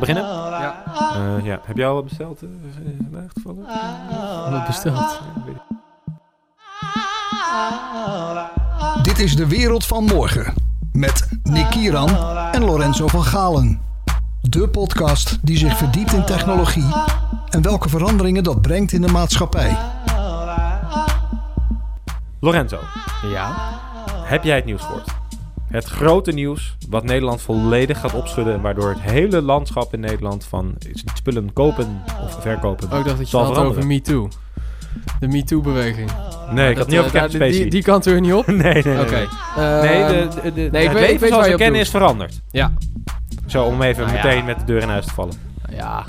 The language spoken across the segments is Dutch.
we beginnen? Ja. Eh, ja. Heb jij al wat besteld? eh, vandaag toevallig? Wat besteld? Dit is de wereld van morgen. Met Nick Kieran en Lorenzo van Galen. De podcast die zich verdiept in technologie en welke veranderingen dat brengt in de maatschappij. Lorenzo, Ja. heb jij het nieuws gehoord? Het grote nieuws wat Nederland volledig gaat opschudden... waardoor het hele landschap in Nederland van spullen kopen of verkopen... Oh, ik dacht dat je had over. MeToo. De MeToo-beweging. Nee, ik had niet over eh, daar- die, Spacey. die kant er niet op? Nee, nee, nee. Oké. nee. Eh, Nee, de, de, de, nee, ik het leven zoals we op kennen is veranderd. Ja. Zo, om even Nou meteen met de deur in huis te vallen. Ja.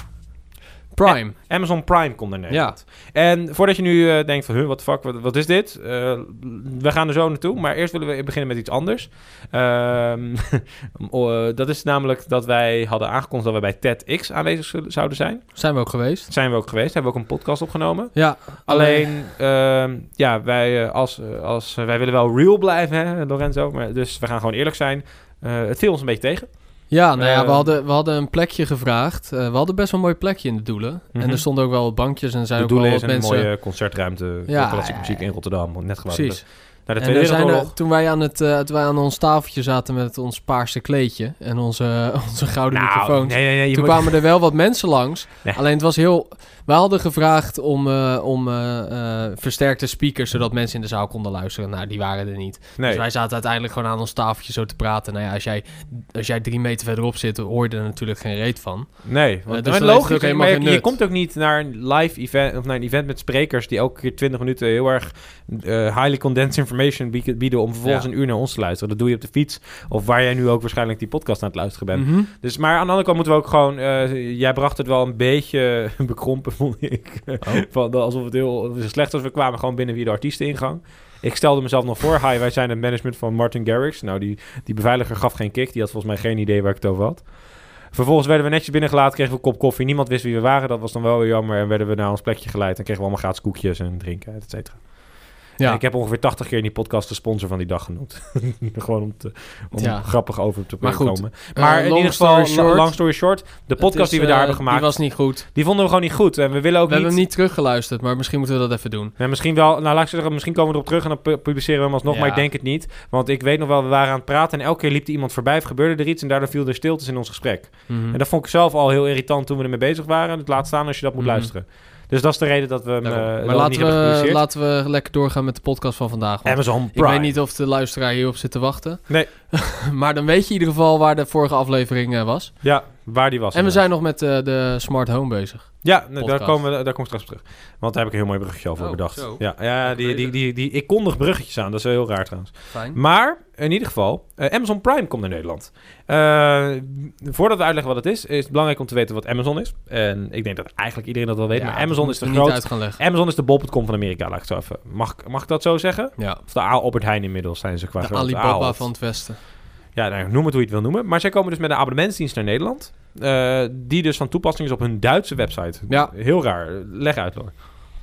Prime. Amazon Prime komt naar Nederland. En voordat je nu eh, denkt van, huh, what the fuck, wat, wat is dit? Eh, we gaan er zo naartoe, maar eerst willen we beginnen met iets anders. Ehm, oh, eh, dat is namelijk dat wij hadden aangekondigd dat we bij TEDx aanwezig zouden zijn. Zijn we ook geweest? Zijn we ook geweest, hebben we ook een podcast opgenomen. Ja. Alleen, ehm, ja, wij, als, als, wij willen wel real blijven, hè, Lorenzo. Maar, dus we gaan gewoon eerlijk zijn. Het viel ons een beetje tegen. Ja, nou ja, we Eh, hadden, we hadden een plekje gevraagd. Eh, we hadden best wel een mooi plekje in de Doelen. Mhm. En er stonden ook wel bankjes en zijn De ook wel doelen wat is een mensen... mooie concertruimte Ja, voor klassieke muziek in Rotterdam. Net gebouwd. Precies. Naar de Tweede er er, toen, wij aan het, eh, toen wij aan ons tafeltje zaten met ons paarse kleedje en onze, onze gouden microfoons. Nou, nee, nee, nee. je Toen moet- kwamen er wel wat mensen langs. Alleen het was heel... We hadden gevraagd om, eh, om eh, versterkte speakers... zodat mensen in de zaal konden luisteren. Nou, die waren er niet. Dus wij zaten uiteindelijk gewoon aan ons tafeltje zo te praten. Nou ja, als jij, als jij drie meter verderop zit... hoor je er natuurlijk geen reet van. Nee, want dus logisch, het helemaal maar je, je komt ook niet naar een live event of naar een event met sprekers die elke keer 20 minuten heel erg highly condensed information bieden, om vervolgens Ja. een uur naar ons te luisteren. Dat doe je op de fiets of waar jij nu ook waarschijnlijk die podcast aan het luisteren bent. Mhm. Dus, maar aan de andere kant moeten we ook gewoon, eh, jij bracht het wel een beetje bekrompen, vond ik. Oh. Van, alsof het heel slecht was. We kwamen gewoon binnen via de artiesteningang. Ik stelde mezelf nog voor, hi, wij zijn het management van Martin Garrix. Nou, die, die beveiliger gaf geen kick. Die had volgens mij geen idee waar ik het over had. Vervolgens werden we netjes binnengelaten, kregen we een kop koffie. Niemand wist wie we waren, dat was dan wel weer jammer. En werden we naar ons plekje geleid en kregen we allemaal gratis koekjes en drinken, et cetera. Ja. En ik heb ongeveer 80 keer in die podcast de sponsor van die dag genoemd. Gewoon om, te, om Ja. grappig over te Maar goed, komen. Maar Eh, in long ieder geval, short, long story short, de podcast is, die we daar eh, hebben gemaakt, Die was niet goed. die vonden we gewoon niet goed. En we willen ook We hebben niet... hem niet teruggeluisterd, maar misschien moeten we dat even doen. Ja, misschien wel, nou laat ik zeggen, misschien komen we erop terug en dan pu- publiceren we hem alsnog, Ja. maar ik denk het niet. Want ik weet nog wel, we waren aan het praten en elke keer liep er iemand voorbij of gebeurde er iets en daardoor viel er stiltes in ons gesprek. Mhm. En dat vond ik zelf al heel irritant toen we ermee bezig waren. Het laat staan als je dat moet Mhm. luisteren. Dus dat is de reden dat we hem eh, maar laten we, laten we lekker doorgaan met de podcast van vandaag. Amazon ik Prime. weet niet of de luisteraar hierop zit te wachten. Nee. maar dan weet je in ieder geval waar de vorige aflevering eh, was. Ja, waar die was. En we zijn nog met eh, de smart home bezig. Ja, nee, daar, komen we, daar kom ik straks op terug. Want daar heb ik een heel mooi bruggetje al voor Oh, bedacht. zo. Ja, ja die, die, die, die, ik kondig bruggetjes aan. Dat is wel heel raar trouwens. Fijn. Maar in ieder geval, eh, Amazon Prime komt naar Nederland. Eh, voordat we uitleggen wat het is, is het belangrijk om te weten wat Amazon is. En ik denk dat eigenlijk iedereen dat wel weet. Ja, maar Amazon is de groot. Amazon is de bol.com van Amerika, laat ik het zo even. Mag, mag ik dat zo zeggen? Ja, Of de Albert Heijn inmiddels zijn ze qua de. Alibaba van het Westen. Ja, nou, noem het hoe je het wil noemen. Maar zij komen dus met een abonnementsdienst naar Nederland. eh, die dus van toepassing is op hun Duitse website. Ja. Heel raar. Leg uit, Lor.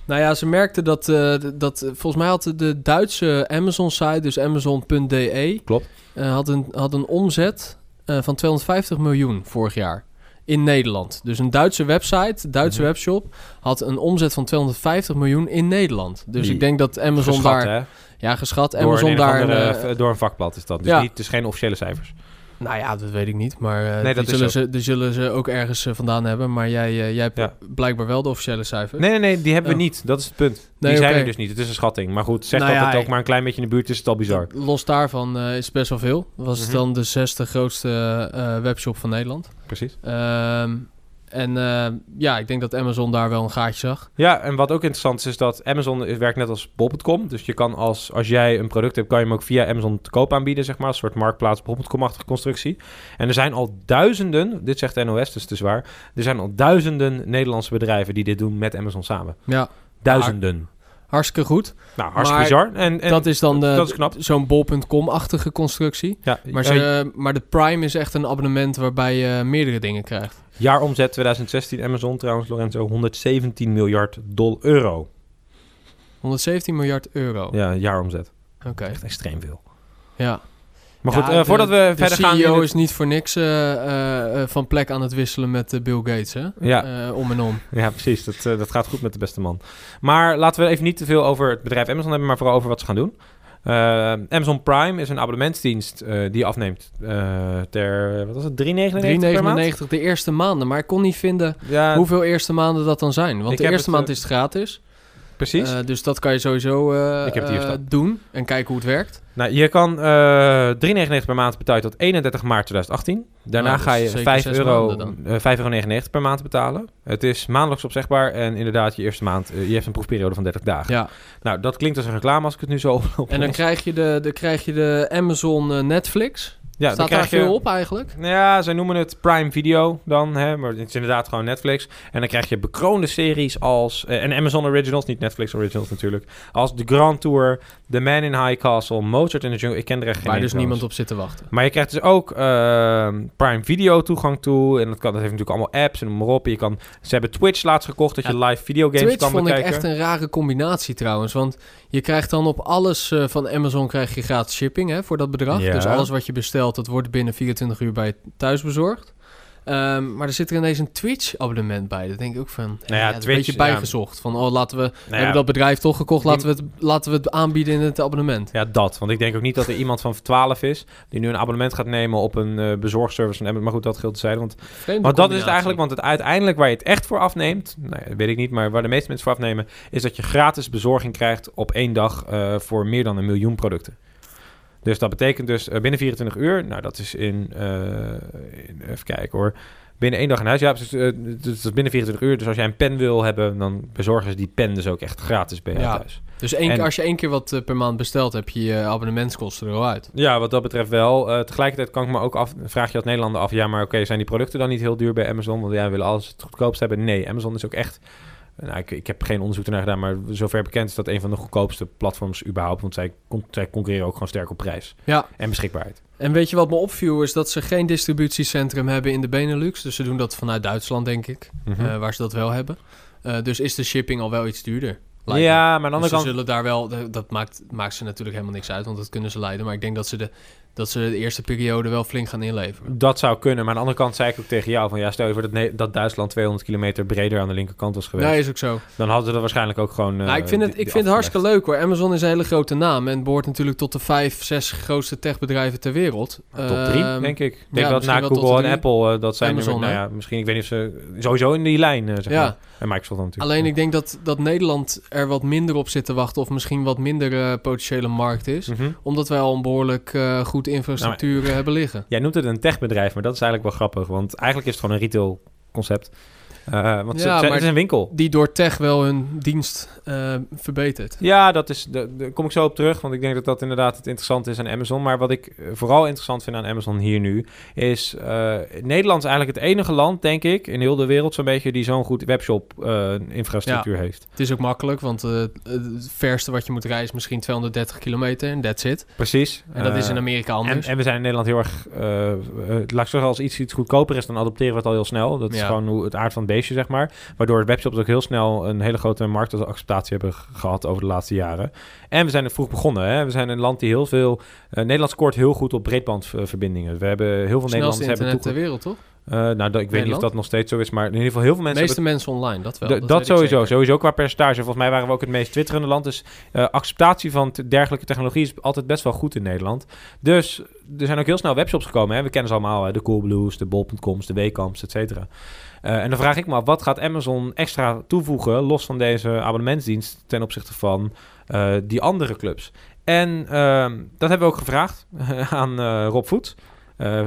Nou ja, ze merkten dat, eh, dat volgens mij had de Duitse Amazon-site, dus amazon.de, Klopt. eh, had, een, had een omzet van 250 miljoen vorig jaar in Nederland. Dus een Duitse website, Duitse Mhm. webshop, had een omzet van 250 miljoen in Nederland. Dus Die- ik denk dat Amazon Geschat, daar... hè? Ja, geschat. Door, Amazon een of daar... andere, eh, door een vakblad is dat. Dus ja. niet, het is geen officiële cijfers. Nou ja, dat weet ik niet. Maar eh, Nee, die, dat is zullen ze, die zullen ze ook ergens eh, vandaan hebben. Maar jij, jij hebt Ja. blijkbaar wel de officiële cijfers. Nee, nee, nee, die hebben we Oh. niet. Dat is het punt. Nee, die zijn er dus niet. Het is een schatting. Maar goed, zeg Nou dat ja, het ook maar een klein beetje in de buurt is, het al bizar. Los daarvan eh, is het best wel veel. Was het Mhm. dan de zesde grootste eh, webshop van Nederland. Precies. Ehm, en eh, ja, ik denk dat Amazon daar wel een gaatje zag. Ja, en wat ook interessant is, is dat Amazon werkt net als bol.com. Dus je kan als, als jij een product hebt, kan je hem ook via Amazon te koop aanbieden, zeg maar. Een soort marktplaats bol.com-achtige constructie. En er zijn al duizenden, dit zegt NOS, dus het is waar. Er zijn al duizenden Nederlandse bedrijven die dit doen met Amazon samen. Ja, Duizenden. hartstikke goed. Nou, hartstikke bizar. En, en dat is dan de, dat is knap. zo'n bol.com-achtige constructie. Ja, Maar, ze, maar de Prime is echt een abonnement waarbij je meerdere dingen krijgt. Jaaromzet 2016 Amazon trouwens, Lorenzo, 117 miljard dollar euro. 117 miljard euro. Ja, jaaromzet. Oké, Echt extreem veel. ja. Maar Ja, goed, eh, de- voordat we de verder gaan... in CEO is niet voor niks eh, eh, van plek aan het wisselen met Bill Gates, hè? Ja. Om en om. Ja, precies. Dat, dat gaat goed met de beste man. Maar laten we even niet te veel over het bedrijf Amazon hebben, maar vooral over wat ze gaan doen. Eh, Amazon Prime is een abonnementsdienst eh, die je afneemt eh, ter, wat was het, 3,99 per maand? 3,99 de eerste maanden. Maar ik kon niet vinden Ja, hoeveel eerste maanden dat dan zijn. Want de eerste het, maand is het gratis. Precies. Eh, dus dat kan je sowieso eh, Ik heb eh, doen en kijken hoe het werkt. nou, je kan eh 3,99 per maand betalen tot 31 maart 2018. Daarna Nou, ga je zeker 5 zes euro, maanden dan. eh 5,99 euro per maand betalen. Het is maandelijks opzegbaar en inderdaad je eerste maand, je hebt een proefperiode van 30 dagen. Ja. Nou, dat klinkt als een reclame als ik het nu zo op. En dan krijg je de, de, krijg je de Amazon Netflix. Ja, dan Staat daar je, veel op eigenlijk? Nou Ja, zij noemen het Prime Video dan, hè, maar het is inderdaad gewoon Netflix. En dan krijg je bekroonde series als, eh, en Amazon Originals, niet Netflix Originals natuurlijk, als The Grand Tour, The Man in High Castle, Mozart in the Jungle. Ik ken er echt geen Waar dus niemand op zit te wachten. Maar je krijgt dus ook ehm, Prime Video toegang toe. En dat, kan, dat heeft natuurlijk allemaal apps en noem maar op. En Je kan, ze hebben Twitch laatst gekocht, dat je live videogames Twitch kan vond bekijken. ik echt een rare combinatie trouwens. Want je krijgt dan op alles eh, van Amazon krijg je gratis shipping hè, voor dat bedrag. Ja. Dus alles wat je bestelt, dat wordt binnen 24 uur bij je thuis bezorgd. Ehm, maar er zit er ineens een Twitch-abonnement bij. Dat denk ik ook van. Nou ja, is Twitch, een beetje ja. bijgezocht. Van, oh, laten we, Nou hebben dat bedrijf toch gekocht, laten we, het, laten we het aanbieden in het abonnement. Ja, dat. Want ik denk ook niet dat er iemand van 12 is die nu een abonnement gaat nemen op een eh, bezorgservice van Amazon. Maar goed, dat geldt te zeggen. Want Vreemde Want dat is het eigenlijk, want het uiteindelijk waar je het echt voor afneemt, nou ja, weet ik niet, maar waar de meeste mensen voor afnemen, is dat je gratis bezorging krijgt op één dag eh, voor meer dan een miljoen producten. Dus dat betekent dus eh, binnen 24 uur, nou dat is in, eh, in- even kijken hoor, binnen één dag in huis. Ja, dus, eh, dus dat is binnen 24 uur. Dus als jij een pen wil hebben, dan bezorgen ze die pen dus ook echt gratis bij jou Ja. thuis. Dus één, En- als je één keer wat per maand bestelt, heb je je abonnementskosten er al uit. Ja, wat dat betreft wel. Tegelijkertijd kan ik me ook af, vraag je als Nederlander af, ja, maar oké, zijn die producten dan niet heel duur bij Amazon? Want ja, we willen alles het goedkoopst hebben. Nee, Amazon is ook echt. Nou, ik, ik heb geen onderzoek ernaar gedaan, maar zover bekend is dat een van de goedkoopste platforms überhaupt. Want zij, zij concurreren ook gewoon sterk op prijs Ja. en beschikbaarheid. En weet je wat me opviel, is dat ze geen distributiecentrum hebben in de Benelux. Dus ze doen dat vanuit Duitsland, denk ik, Mhm. eh, waar ze dat wel hebben. Eh, dus is de shipping al wel iets duurder. ja, maar aan de Dus andere ze kant. zullen daar wel, dat- dat maakt, maakt ze natuurlijk helemaal niks uit, want dat kunnen ze leiden. Maar ik denk dat ze de, dat ze de eerste periode wel flink gaan inleveren. Dat zou kunnen, maar aan de andere kant zei ik ook tegen jou van ja, stel je voor dat, dat Duitsland 200 kilometer breder aan de linkerkant was geweest. Nee, is ook zo. Dan hadden ze dat waarschijnlijk ook gewoon. eh, nou, ik vind het, ik vind het hartstikke leuk hoor. Amazon is een hele grote naam en behoort natuurlijk tot de vijf, zes grootste techbedrijven ter wereld. Top drie, Ehm, denk ik. Ik ja, denk dat misschien na Google en. Apple, eh, dat zijn Amazon, nummer, nou ja, misschien, ik weet niet of ze sowieso in die lijn, eh, zeg Ja. maar. En Microsoft dan natuurlijk. Alleen ik denk dat, dat Nederland er wat minder op zit te wachten, of misschien wat minder eh, potentiële markt is. Mhm. Omdat wij al een behoorlijk eh, goed infrastructuur eh, hebben liggen. Jij noemt het een techbedrijf, maar dat is eigenlijk wel grappig. Want eigenlijk is het gewoon een retail concept. Eh, want Ja, het is een winkel. Die door tech wel hun dienst eh, verbetert. Ja, dat is, daar kom ik zo op terug. Want ik denk dat dat inderdaad het interessante is aan Amazon. Maar wat ik eh, vooral interessant vind aan Amazon hier nu... is Nederland is eigenlijk het enige land, denk ik... in heel de wereld zo'n beetje... die zo'n goed webshop-infrastructuur heeft. Het is ook makkelijk, want het verste wat je moet reizen is misschien 230 kilometer en that's it. Precies. En dat is in Amerika En, anders. en we zijn in Nederland heel erg... laat ik zeggen, als iets, iets goedkoper is... dan adopteren we het al heel snel. Dat is gewoon hoe het aard van het zeg maar. Waardoor webshops ook heel snel... een hele grote marktacceptatie hebben gehad... over de laatste jaren. En we zijn er vroeg begonnen. Hè? We zijn een land die heel veel... eh, Nederland scoort heel goed op breedbandverbindingen. We hebben heel veel Nederlanders hebben internet ter wereld, toch? Eh, nou, dat, ik weet niet of dat nog steeds zo is... maar in ieder geval heel veel De mensen... meeste hebben- mensen online, dat wel. Dat sowieso, sowieso qua percentage. Volgens mij waren we ook het meest twitterende land. Dus eh, acceptatie van dergelijke technologie is altijd best wel goed in Nederland. Dus er zijn ook heel snel webshops gekomen. Hè? We kennen ze allemaal, hè? de Coolblues, de Bol.coms, de Wkamps, et cetera. Eh, en dan vraag ik me af, wat gaat Amazon extra toevoegen... los van deze abonnementsdienst ten opzichte van eh, die andere clubs? En ehm, dat hebben we ook gevraagd aan eh, Rob Voet.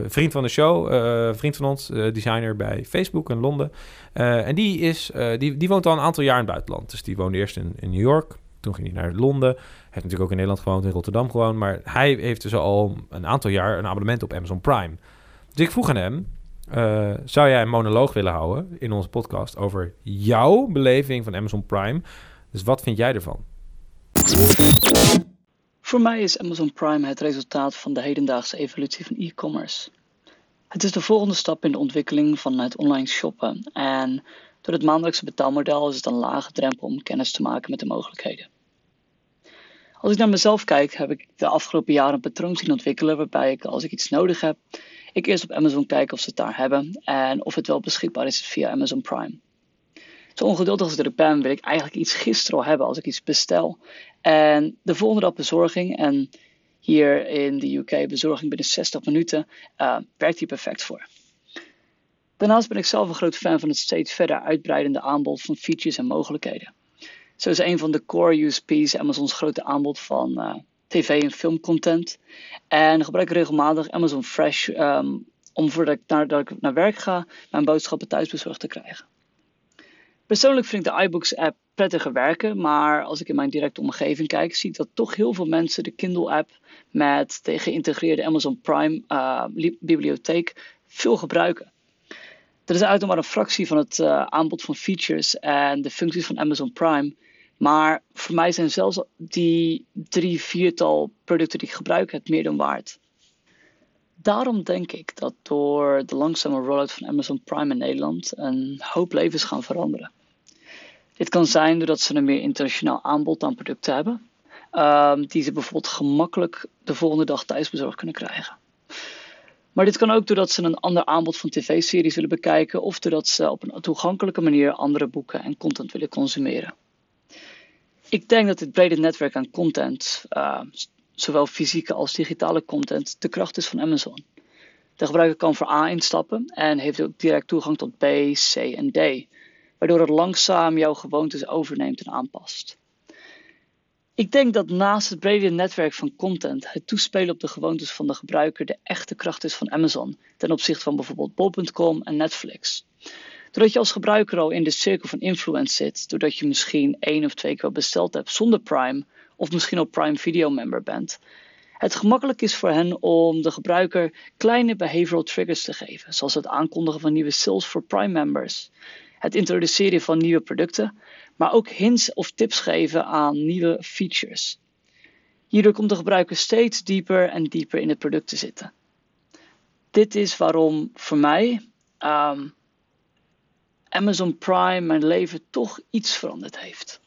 vriend van de show, vriend van ons, designer bij Facebook in Londen. En die, is, die, die woont al een aantal jaar in het buitenland. Dus die woonde eerst in, in New York. Toen ging hij naar Londen. Hij heeft natuurlijk ook in Nederland gewoond, in Rotterdam gewoond. Maar hij heeft dus al een aantal jaar een abonnement op Amazon Prime. Dus ik vroeg aan hem... eh, zou jij een monoloog willen houden in onze podcast... over jouw beleving van Amazon Prime? Dus wat vind jij ervan? Voor mij is Amazon Prime het resultaat van de hedendaagse evolutie van e-commerce. Het is de volgende stap in de ontwikkeling van het online shoppen en door het maandelijkse betaalmodel is het een lage drempel om kennis te maken met de mogelijkheden. Als ik naar mezelf kijk, heb ik de afgelopen jaren een patroon zien ontwikkelen waarbij ik als ik iets nodig heb, ik eerst op Amazon kijk of ze het daar hebben en of het wel beschikbaar is via Amazon Prime. Zo ongeduldig als ik er ben, wil ik eigenlijk iets gisteren al hebben als ik iets bestel. En de volgende dag bezorging, en hier in de UK bezorging binnen 60 minuten, uh, werkt hier perfect voor. Daarnaast ben ik zelf een groot fan van het steeds verder uitbreidende aanbod van features en mogelijkheden. Zo is een van de core USP's Amazons grote aanbod van uh, tv- en filmcontent. En gebruik ik regelmatig Amazon Fresh um, om voordat ik, naar, dat ik naar werk ga, mijn boodschappen thuis bezorgd te krijgen. Persoonlijk vind ik de iBooks app prettiger werken, maar als ik in mijn directe omgeving kijk, zie ik dat toch heel veel mensen de Kindle app met de geïntegreerde Amazon Prime uh, bibliotheek veel gebruiken. Dat is uiteraard maar een fractie van het uh, aanbod van features en de functies van Amazon Prime. Maar voor mij zijn zelfs die drie, viertal producten die ik gebruik het meer dan waard. Daarom denk ik dat door de langzame rollout van Amazon Prime in Nederland een hoop levens gaan veranderen. Dit kan zijn doordat ze een meer internationaal aanbod aan producten hebben, um, die ze bijvoorbeeld gemakkelijk de volgende dag thuisbezorgd kunnen krijgen. Maar dit kan ook doordat ze een ander aanbod van tv-series willen bekijken of doordat ze op een toegankelijke manier andere boeken en content willen consumeren. Ik denk dat dit brede netwerk aan content, uh, zowel fysieke als digitale content, de kracht is van Amazon. De gebruiker kan voor A instappen en heeft ook direct toegang tot B, C en D, waardoor het langzaam jouw gewoontes overneemt en aanpast. Ik denk dat naast het brede netwerk van content het toespelen op de gewoontes van de gebruiker de echte kracht is van Amazon ten opzichte van bijvoorbeeld bol.com en Netflix. Doordat je als gebruiker al in de cirkel van influence zit, doordat je misschien één of twee keer besteld hebt zonder Prime of misschien al Prime Video member bent, het gemakkelijk is voor hen om de gebruiker kleine behavioral triggers te geven, zoals het aankondigen van nieuwe sales voor Prime members, het introduceren van nieuwe producten, maar ook hints of tips geven aan nieuwe features. Hierdoor komt de gebruiker steeds dieper en dieper in het product te zitten. Dit is waarom voor mij um, Amazon Prime mijn leven toch iets veranderd heeft.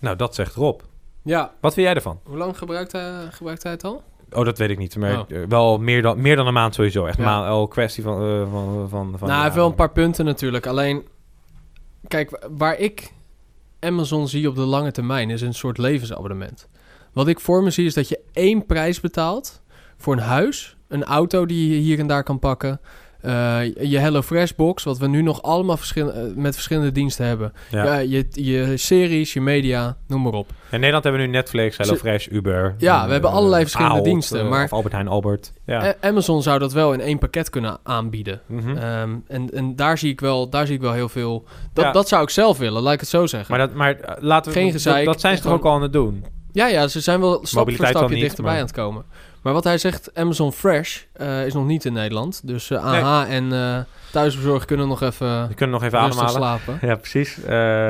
Nou, dat zegt Rob. Ja. Wat vind jij ervan? Hoe lang gebruikt hij, gebruikt hij het al? Oh, dat weet ik niet. Maar Oh. eh, wel meer dan, meer dan een maand sowieso. Echt Ja. maar al kwestie van... eh, van, van, van nou, hij heeft wel een paar punten natuurlijk. Alleen, kijk, wa- waar ik Amazon zie op de lange termijn is een soort levensabonnement. Wat ik voor me zie is dat je één prijs betaalt voor een huis, een auto die je hier en daar kan pakken. Eh, je HelloFresh box, wat we nu nog allemaal verschil- eh, met verschillende diensten hebben. Ja. Je, je series, je media, noem maar op. In Nederland hebben we nu Netflix, HelloFresh, Uber. Ja, eh, we hebben allerlei verschillende diensten, eh, maar- Of Albert Heijn, Albert. Ja. Amazon zou dat wel in één pakket kunnen aanbieden. Mhm. Ehm, en en daar, zie ik wel, daar zie ik wel heel veel. Dat, Ja. dat zou ik zelf willen, laat ik het zo zeggen. Maar, dat, maar eh, laten we... Geen dat- gezeik, Dat, zijn ze toch ook al aan het doen? Ja, ja, ze zijn wel stap voor stapje dichterbij maar- aan het komen. Maar wat hij zegt, Amazon Fresh eh, is nog niet in Nederland. Dus eh, AH en eh thuisbezorgd kunnen nog even We kunnen nog even ademhalen. slapen. Ja, precies.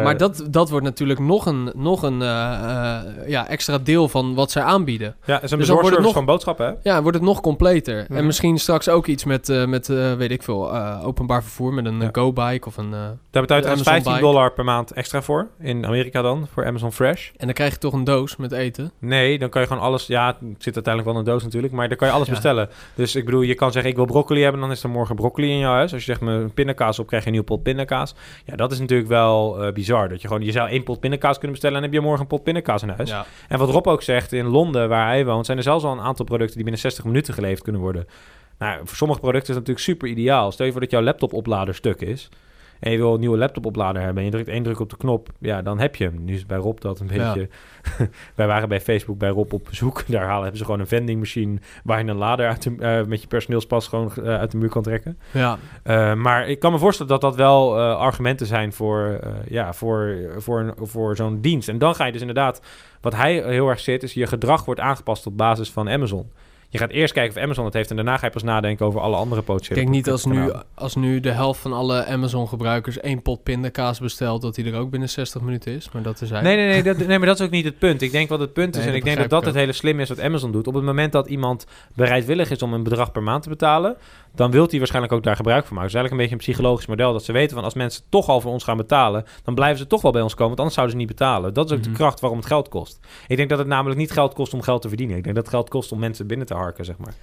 Maar dat, dat wordt natuurlijk nog een, nog een ja, extra deel van wat zij aanbieden. Ja, is een dus bezorgservice nog- van boodschappen, hè? Ja, wordt het nog completer. Mhm. En misschien straks ook iets met, met weet ik veel, openbaar vervoer. Met een Ja. go-bike of een... Daar betaalt je Amazon 15 Bike. dollar per maand extra voor. In Amerika dan, voor Amazon Fresh. en dan krijg je toch een doos met eten. Nee, dan kan je gewoon alles... Ja, het zit uiteindelijk wel in een doos natuurlijk. Maar dan kan je alles Ja. bestellen. Dus ik bedoel, je kan zeggen, ik wil broccoli hebben. Dan is er morgen broccoli in jouw huis. Als je zegt, me pindakaas op, krijg je een nieuwe pot pindakaas. Ja, dat is natuurlijk wel eh, bizar. Dat je gewoon... Je zou één pot pindakaas kunnen bestellen... en dan heb je morgen een pot pindakaas in huis. Ja. En wat Rob ook zegt, in Londen, waar hij woont... zijn er zelfs al een aantal producten... die binnen 60 minuten geleverd kunnen worden. Nou, voor sommige producten is dat natuurlijk super ideaal. Stel je voor dat jouw laptopoplader stuk is... en je wil een nieuwe laptopoplader hebben... en je drukt één druk op de knop... ja, dan heb je hem. Nu is bij Rob dat een Ja. beetje... Wij waren bij Facebook bij Rob op bezoek. Daar halen, hebben ze gewoon een vending machine... waar je een lader uit de, eh, met je personeelspas gewoon eh, uit de muur kan trekken. ja. Eh, maar ik kan me voorstellen dat dat wel argumenten zijn voor, ja, voor, voor, een- voor zo'n dienst. En dan ga je dus inderdaad, wat hij heel erg zit, is je gedrag wordt aangepast op basis van Amazon. Je gaat eerst kijken of Amazon het heeft en daarna ga je pas nadenken over alle andere Ik potentiële denk niet als nu, als nu de helft van alle Amazon-gebruikers één pot pindakaas bestelt, dat die er ook binnen 60 minuten is. Maar dat is Nee, eigenlijk... nee, nee, dat, nee, maar dat is ook niet het punt. Ik denk wat het punt is, Nee, en ik denk dat dat ik het hele slim is wat Amazon doet. Op het moment dat iemand bereidwillig is om een bedrag per maand te betalen, dan wil hij waarschijnlijk ook daar gebruik van maken. Het is eigenlijk een beetje een psychologisch model dat ze weten van als mensen toch al voor ons gaan betalen, dan blijven ze toch wel bij ons komen, want anders zouden ze niet betalen. Dat is ook Mhm. de kracht waarom het geld kost. Ik denk dat het namelijk niet geld kost om geld te verdienen. Ik denk dat het geld kost om mensen binnen te harken, zeg maar.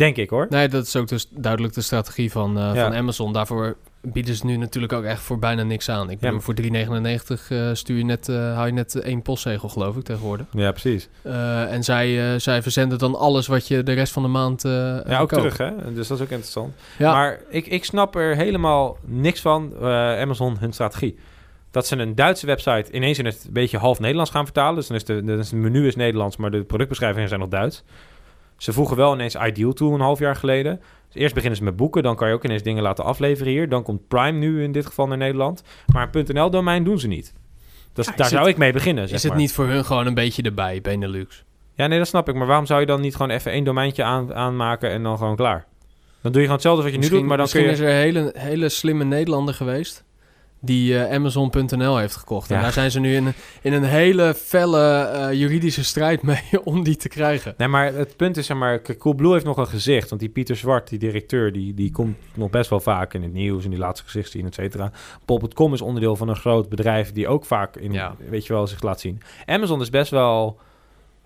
Denk ik hoor. Nee, dat is ook dus duidelijk de strategie van, eh, Ja. van Amazon. Daarvoor bieden ze nu natuurlijk ook echt voor bijna niks aan. Ik Ja. bedoel, voor 3,99 eh, stuur je net, eh hou je net één postzegel, geloof ik, tegenwoordig. Ja, precies. En zij, zij verzenden dan alles wat je de rest van de maand Ja, ook koopt. terug hè. Dus dat is ook interessant. Ja. Maar ik, ik snap er helemaal niks van, Amazon, hun strategie. Dat ze een Duitse website ineens in het beetje half Nederlands gaan vertalen. Dus dan is de, de, het menu is Nederlands, maar de productbeschrijvingen zijn nog Duits. Ze voegen wel ineens Ideal toe een half jaar geleden. Dus eerst beginnen ze met boeken, dan kan je ook ineens dingen laten afleveren hier. Dan komt Prime nu in dit geval naar Nederland. Maar een .nl-domein doen ze niet. Ja, is daar het- zou ik mee beginnen, zeg is het maar. niet voor hun gewoon een beetje erbij, Benelux? Ja, nee, dat snap ik. Maar waarom zou je dan niet gewoon even één domeintje aan, aanmaken en dan gewoon klaar? Dan doe je gewoon hetzelfde wat je nu doet, maar dan kun misschien je... is er een hele, hele slimme Nederlander geweest die eh, Amazon.nl heeft gekocht. En daar zijn ze nu in, een- in een hele felle eh, juridische strijd mee om die te krijgen. Nee, maar het punt is, zeg maar, Coolblue heeft nog een gezicht. Want die Pieter Zwart, die directeur, die, die komt nog best wel vaak in het nieuws en die laat zijn gezicht zien, et cetera. Bol.com is onderdeel van een groot bedrijf die ook vaak in, Ja. weet je wel, zich laat zien. Amazon is best wel...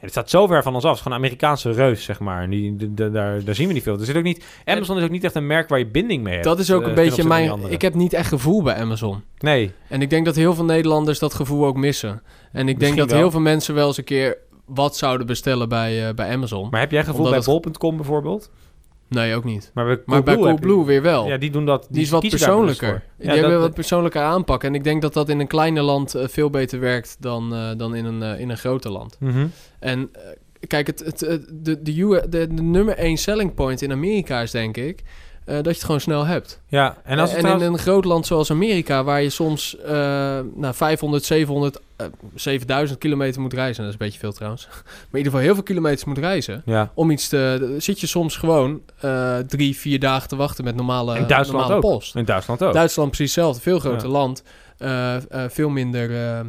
Het staat zo ver van ons af. Het is gewoon een Amerikaanse reus, zeg maar. Die, de- de- daar, daar zien we niet veel. Er zit ook niet, Amazon is ook niet echt een merk waar je binding mee hebt. Dat is ook eh, een beetje mijn... Ik heb niet echt gevoel bij Amazon. Nee, En ik denk dat heel veel Nederlanders dat gevoel ook missen. En ik denk dat wel. heel veel mensen wel eens een keer wat zouden bestellen bij, eh, bij Amazon. maar heb jij gevoel Omdat bij Bol.com bijvoorbeeld? Nee, ook niet. Maar bij Maar bij Coolblue je- weer wel. Ja, die doen dat. Die is wat persoonlijker. Die hebben wat persoonlijker aanpak. En ik denk dat dat in een kleiner land eh, veel beter werkt dan, eh, dan in, een, eh, in een groter land. Mhm. En kijk, het, het, het- de, de, de, de nummer één selling point in Amerika is denk ik... eh, dat je het gewoon snel hebt. Ja, en als het en trouwens- in een groot land zoals Amerika, waar je soms eh nou, 500, 700, eh, 7000 kilometer moet reizen. Dat is een beetje veel trouwens. Maar in ieder geval heel veel kilometers moet reizen. Ja. Om iets te... Zit je soms gewoon eh, drie, vier dagen te wachten met normale, In Duitsland normale ook. post. In Duitsland ook. Duitsland precies hetzelfde. Veel groter Ja. land. eh, eh, veel minder eh, eh,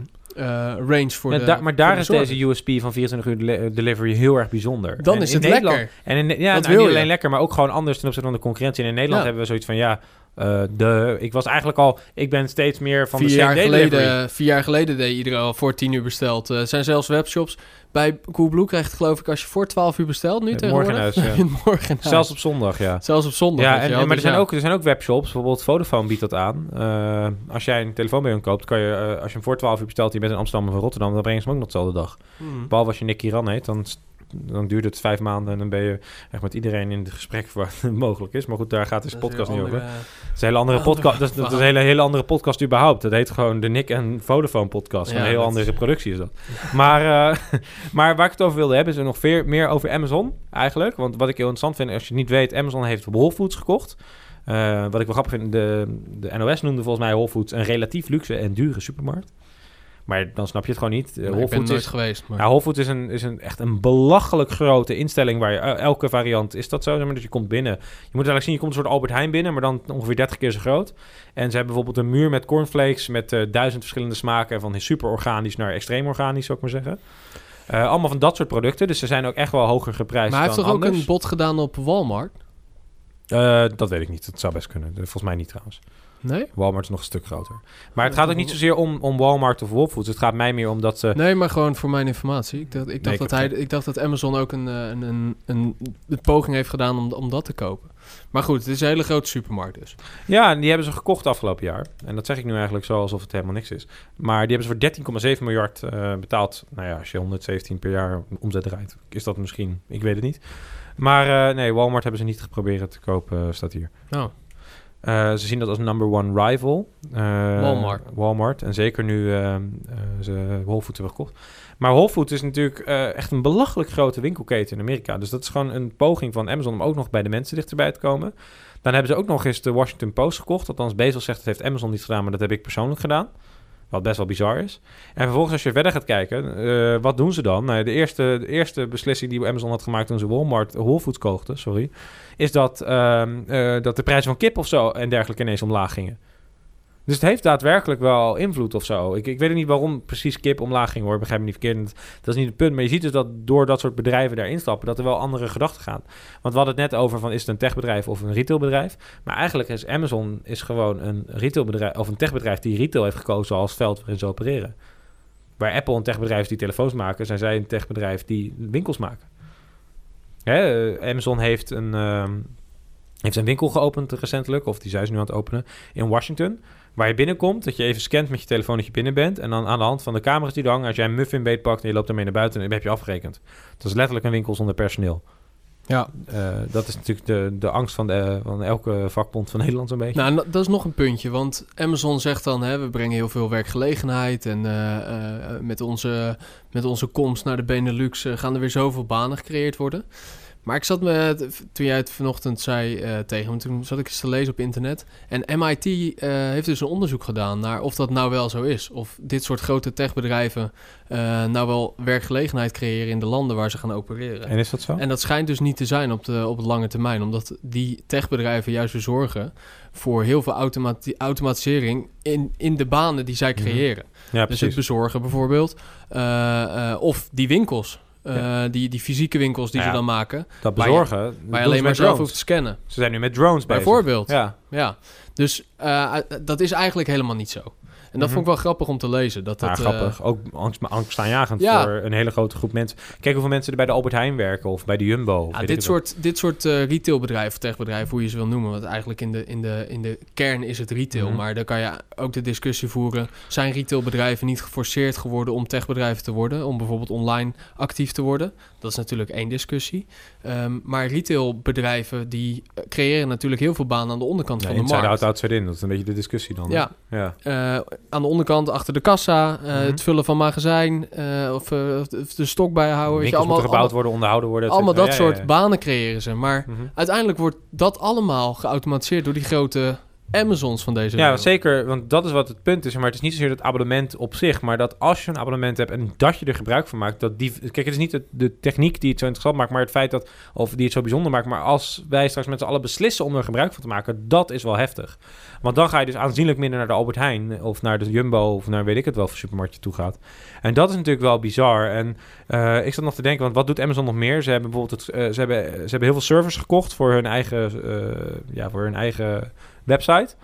range voor Ja, de maar daar de is deze USP van 24 uur deli- delivery heel erg bijzonder. Dan En is het Nederland- lekker. En in, ja, nou, niet alleen lekker, maar ook gewoon anders ten opzichte van de concurrentie. En in Nederland Ja. hebben we zoiets van, ja, eh, de, ik was eigenlijk al, ik ben steeds meer van Vier de jaar, delivery. geleden, vier jaar geleden deed iedereen al voor 10 uur besteld. Er zijn zelfs webshops. Bij Coolblue krijgt het geloof ik als je voor 12 uur bestelt nu Het tegenwoordig. morgenhuis, ja. heb je het morgenhuis. Zelfs op zondag, ja. Zelfs op zondag. Ja, je en, en- maar er Dus zijn, ja. ook, er zijn ook webshops, bijvoorbeeld Vodafone biedt dat aan. Eh, als jij een telefoon bij hun koopt, kan je, eh, als je hem voor 12 uur bestelt, je bent in Amsterdam of Rotterdam, dan brengen ze hem ook nog dezelfde dag. Hmm. Behalve als je Nick Kiran heet, dan, dan duurt het vijf maanden en dan ben je echt met iedereen in het gesprek waar het mogelijk is. Maar goed, daar gaat deze podcast niet over. Het is een hele andere Andere podcast. Dat is, dat is een hele, hele andere podcast überhaupt. Dat heet gewoon de Nick en Vodafone podcast. Ja, een heel andere is- productie is dat. Maar, eh, maar waar ik het over wilde hebben, is er nog veel meer over Amazon eigenlijk. Want wat ik heel interessant vind, als je het niet weet, Amazon heeft Whole Foods gekocht. Eh, wat ik wel grappig vind, de, de NOS noemde volgens mij Whole Foods een relatief luxe en dure supermarkt. Maar dan snap je het gewoon niet. Nee, Whole ik ben nooit is geweest. Maar... Whole Foods is, een, is een, echt een belachelijk grote instelling waar je elke variant is dat zo. Zeg maar, dus je komt binnen. Je moet eigenlijk zien, je komt een soort Albert Heijn binnen, maar dan ongeveer 30 keer zo groot. En ze hebben bijvoorbeeld een muur met cornflakes met eh, duizend verschillende smaken, van super organisch naar extreem organisch, zou ik maar zeggen. Eh, allemaal van dat soort producten, dus ze zijn ook echt wel hoger geprijsd maar hij heeft toch ook een bod gedaan op Walmart? Dat weet ik niet, dat zou best kunnen. Volgens mij niet trouwens. Nee? Walmart is nog een stuk groter. Maar het gaat ook niet zozeer om, om Walmart of Whole Foods. Het gaat mij meer om dat ze... Nee, maar gewoon voor mijn informatie. Ik dacht, ik dacht, dat, hij, ik dacht dat Amazon ook een, eh, een, een, een, een poging heeft gedaan om, om dat te kopen. Maar goed, het is een hele grote supermarkt dus. Ja, en die hebben ze gekocht afgelopen jaar. En dat zeg ik nu eigenlijk zo alsof het helemaal niks is. Maar die hebben ze voor 13,7 miljard eh, betaald. Nou ja, als je 117 per jaar omzet draait, is dat misschien... Ik weet het niet. Maar eh, nee, Walmart hebben ze niet geprobeerd te kopen, staat hier. Oh. Eh, ze zien dat als number one rival. Eh, Walmart. Walmart. En zeker nu eh, ze Whole Foods hebben gekocht. Maar Whole Foods is natuurlijk echt een belachelijk grote winkelketen in Amerika. Dus dat is gewoon een poging van Amazon om ook nog bij de mensen dichterbij te komen. Dan hebben ze ook nog eens de Washington Post gekocht. Althans, Bezos zegt dat heeft Amazon niet gedaan, maar dat heb ik persoonlijk gedaan. Wat best wel bizar is. En vervolgens als je verder gaat kijken, eh, wat doen ze dan? Nou, de, eerste, de eerste beslissing die Amazon had gemaakt toen ze Walmart, Whole Foods sorry, is dat, ehm, eh, dat de prijs van kip of zo en dergelijke ineens omlaag gingen. Dus het heeft daadwerkelijk wel invloed of zo. Ik, ik weet niet waarom precies kip omlaag ging hoor. Begrijp me niet verkeerd. Dat is niet het punt. Maar je ziet dus dat door dat soort bedrijven daarin stappen, dat er wel andere gedachten gaan. Want we hadden het net over van is het een techbedrijf of een retailbedrijf. Maar eigenlijk is Amazon is gewoon een retailbedrijf of een techbedrijf die retail heeft gekozen als veld waarin ze opereren. Waar Apple een techbedrijf is die telefoons maken, zijn zij een techbedrijf die winkels maken. Hè, eh, Amazon heeft een, ehm, heeft een winkel geopend recentelijk, of die zijn ze nu aan het openen, in Washington. Waar je binnenkomt, dat je even scant met je telefoon dat je binnen bent. En dan aan de hand van de camera's die er hangen, als jij een muffin beet pakt en je loopt ermee naar buiten, dan heb je afgerekend. Dat is letterlijk een winkel zonder personeel. Ja. Eh, dat is natuurlijk de, de angst van, de, van elke vakbond van Nederland zo'n beetje. Nou, dat is nog een puntje, want Amazon zegt dan, hè, we brengen heel veel werkgelegenheid en eh, eh, met, onze, met onze komst naar de Benelux gaan er weer zoveel banen gecreëerd worden. Maar ik zat me, toen jij het vanochtend zei eh, tegen me, toen zat ik eens te lezen op internet. En MIT eh, heeft dus een onderzoek gedaan naar of dat nou wel zo is. Of dit soort grote techbedrijven eh, nou wel werkgelegenheid creëren in de landen waar ze gaan opereren. En is dat zo? En dat schijnt dus niet te zijn op de, op de lange termijn, omdat die techbedrijven juist weer zorgen voor heel veel automati- automatisering in, in de banen die zij Mhm. creëren. ja, Dus precies. het bezorgen bijvoorbeeld, of die winkels, Ja. die, die fysieke winkels die Ja, ze dan maken, dat waar je- bezorgen. waar je alleen maar zelf hoeft te scannen. Ze zijn nu met drones bezig. Bijvoorbeeld. Ja. Ja, dus eh, dat is eigenlijk helemaal niet zo. En dat Mhm. vond ik wel grappig om te lezen. Dat Ja, dat, eh, grappig. Ook angst, angstaanjagend Ja. voor een hele grote groep mensen. Kijk hoeveel mensen er bij de Albert Heijn werken of bij de Jumbo. Ja, dit, soort, dit soort eh, retailbedrijven, techbedrijven, hoe je ze wil noemen. Want eigenlijk in de, in de, in de kern is het retail. Mhm. Maar dan kan je ook de discussie voeren. Zijn retailbedrijven niet geforceerd geworden om techbedrijven te worden? Om bijvoorbeeld online actief te worden? Dat is natuurlijk één discussie. Ehm, maar retailbedrijven die eh, creëren natuurlijk heel veel banen aan de onderkant Ja, van de inside markt. out, outside in. Dat is een beetje de discussie dan. Ja, ja. eh, aan de onderkant achter de kassa, eh, Mhm. het vullen van magazijn of, of de stok bijhouden. Winkels allemaal, moeten gebouwd worden, onderhouden worden. allemaal dat. Ja, soort banen creëren ze. Maar Mhm. uiteindelijk wordt dat allemaal geautomatiseerd door die grote Amazons van deze Ja, wereld. zeker. Want dat is wat het punt is. Maar het is niet zozeer het abonnement op zich. Maar dat als je een abonnement hebt en dat je er gebruik van maakt. Dat die, kijk, het is niet het- de techniek die het zo interessant maakt. Maar het feit dat. Of die het zo bijzonder maakt. Maar als wij straks met z'n allen beslissen om er gebruik van te maken. Dat is wel heftig. Want dan ga je dus aanzienlijk minder naar de Albert Heijn. Of naar de Jumbo. Of naar weet ik het wel. voor supermarkt je toe gaat. En dat is natuurlijk wel bizar. En eh, ik zat nog te denken. Want wat doet Amazon nog meer? Ze hebben bijvoorbeeld. Het, eh, ze, hebben, ze hebben heel veel servers gekocht. Voor hun eigen. eh, ja, voor hun eigen website.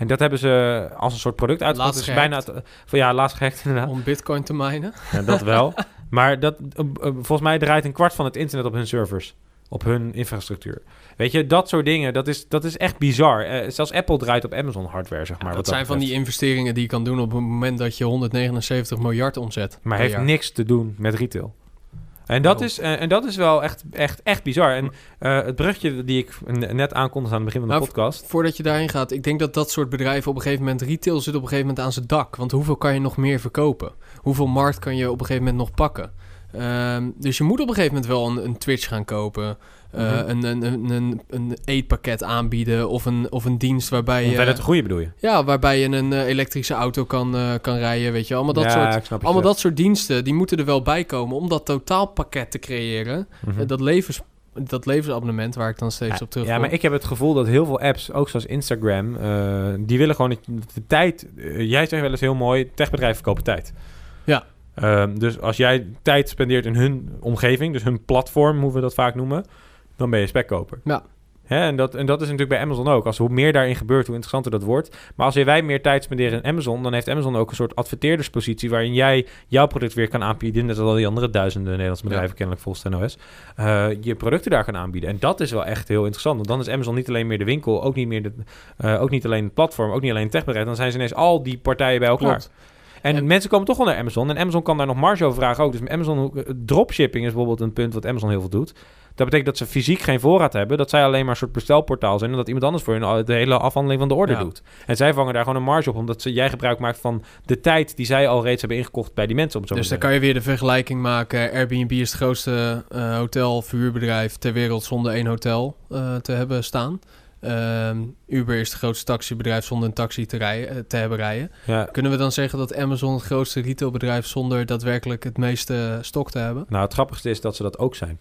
En dat hebben ze als een soort product uitgebracht. Laatst Dus bijna het, van, ja, laatst gehackt inderdaad. Om bitcoin te minen. Ja, dat wel. maar dat, eh, eh, volgens mij draait een kwart van het internet op hun servers. Op hun infrastructuur. Weet je, dat soort dingen, dat is, dat is echt bizar. Eh, zelfs Apple draait op Amazon hardware, zeg maar. dat wat zijn van die investeringen die je kan doen op het moment dat je 179 miljard omzet. Maar heeft jaar. niks te doen met retail. En dat, is, eh, en dat is wel echt, echt, echt bizar. En eh, het brugje die ik net aankondigde aan het begin van de Maar podcast. Voordat je daarheen gaat, ik denk dat dat soort bedrijven op een gegeven moment... Retail zit op een gegeven moment aan zijn dak. Want hoeveel kan je nog meer verkopen? Hoeveel markt kan je op een gegeven moment nog pakken? Ehm, dus je moet op een gegeven moment wel een, een Twitch gaan kopen. eh, Mhm. een, een, een, een, een eetpakket aanbieden of een, of een dienst waarbij je... te groeien bedoel je? Ja, waarbij je een eh, elektrische auto kan, eh, kan rijden, weet je. Allemaal dat, ja, soort, allemaal dat soort diensten, die moeten er wel bij komen... om dat totaalpakket te creëren. Mhm. Dat, levens, dat levensabonnement waar ik dan steeds op terugkom. Ja, maar ik heb het gevoel dat heel veel apps, ook zoals Instagram, die willen gewoon dat de tijd. jij zegt wel eens heel mooi: techbedrijven verkopen tijd. Ja. Ehm, dus als jij tijd spendeert in hun omgeving, dus hun platform, hoe we dat vaak noemen, dan ben je spekkoper. Ja. Hè, en, dat, en dat is natuurlijk bij Amazon ook. Als hoe meer daarin gebeurt, hoe interessanter dat wordt. Maar als wij meer tijd spenderen in Amazon, dan heeft Amazon ook een soort adverteerderspositie waarin jij jouw product weer kan aanbieden. Net als al die andere duizenden Nederlandse bedrijven, kennelijk volgens NOS. eh, je producten daar kan aanbieden. En dat is wel echt heel interessant. Want dan is Amazon niet alleen meer de winkel, ook niet, meer de, eh, ook niet alleen het platform, ook niet alleen het techbedrijf. Dan zijn ze ineens al die partijen bij elkaar. Klopt. En, En- mensen komen toch wel naar Amazon. En Amazon kan daar nog marge over vragen ook. Dus Amazon, eh, dropshipping is bijvoorbeeld een punt wat Amazon heel veel doet. Dat betekent dat ze fysiek geen voorraad hebben. Dat zij alleen maar een soort bestelportaal zijn. En dat iemand anders voor hun de hele afhandeling van de order Ja. doet. En zij vangen daar gewoon een marge op. Omdat ze, jij gebruik maakt van de tijd die zij al reeds hebben ingekocht bij die mensen. Om zo Dus dan kan je weer de vergelijking maken. Airbnb is het grootste eh hotel, verhuurbedrijf ter wereld zonder één hotel eh, te hebben staan. Ehm, Uber is het grootste taxibedrijf zonder een taxi te, rijden, eh, te hebben rijden. Ja. Kunnen we dan zeggen dat Amazon het grootste retailbedrijf zonder daadwerkelijk het meeste stok te hebben? Nou, het grappigste is dat ze dat ook zijn.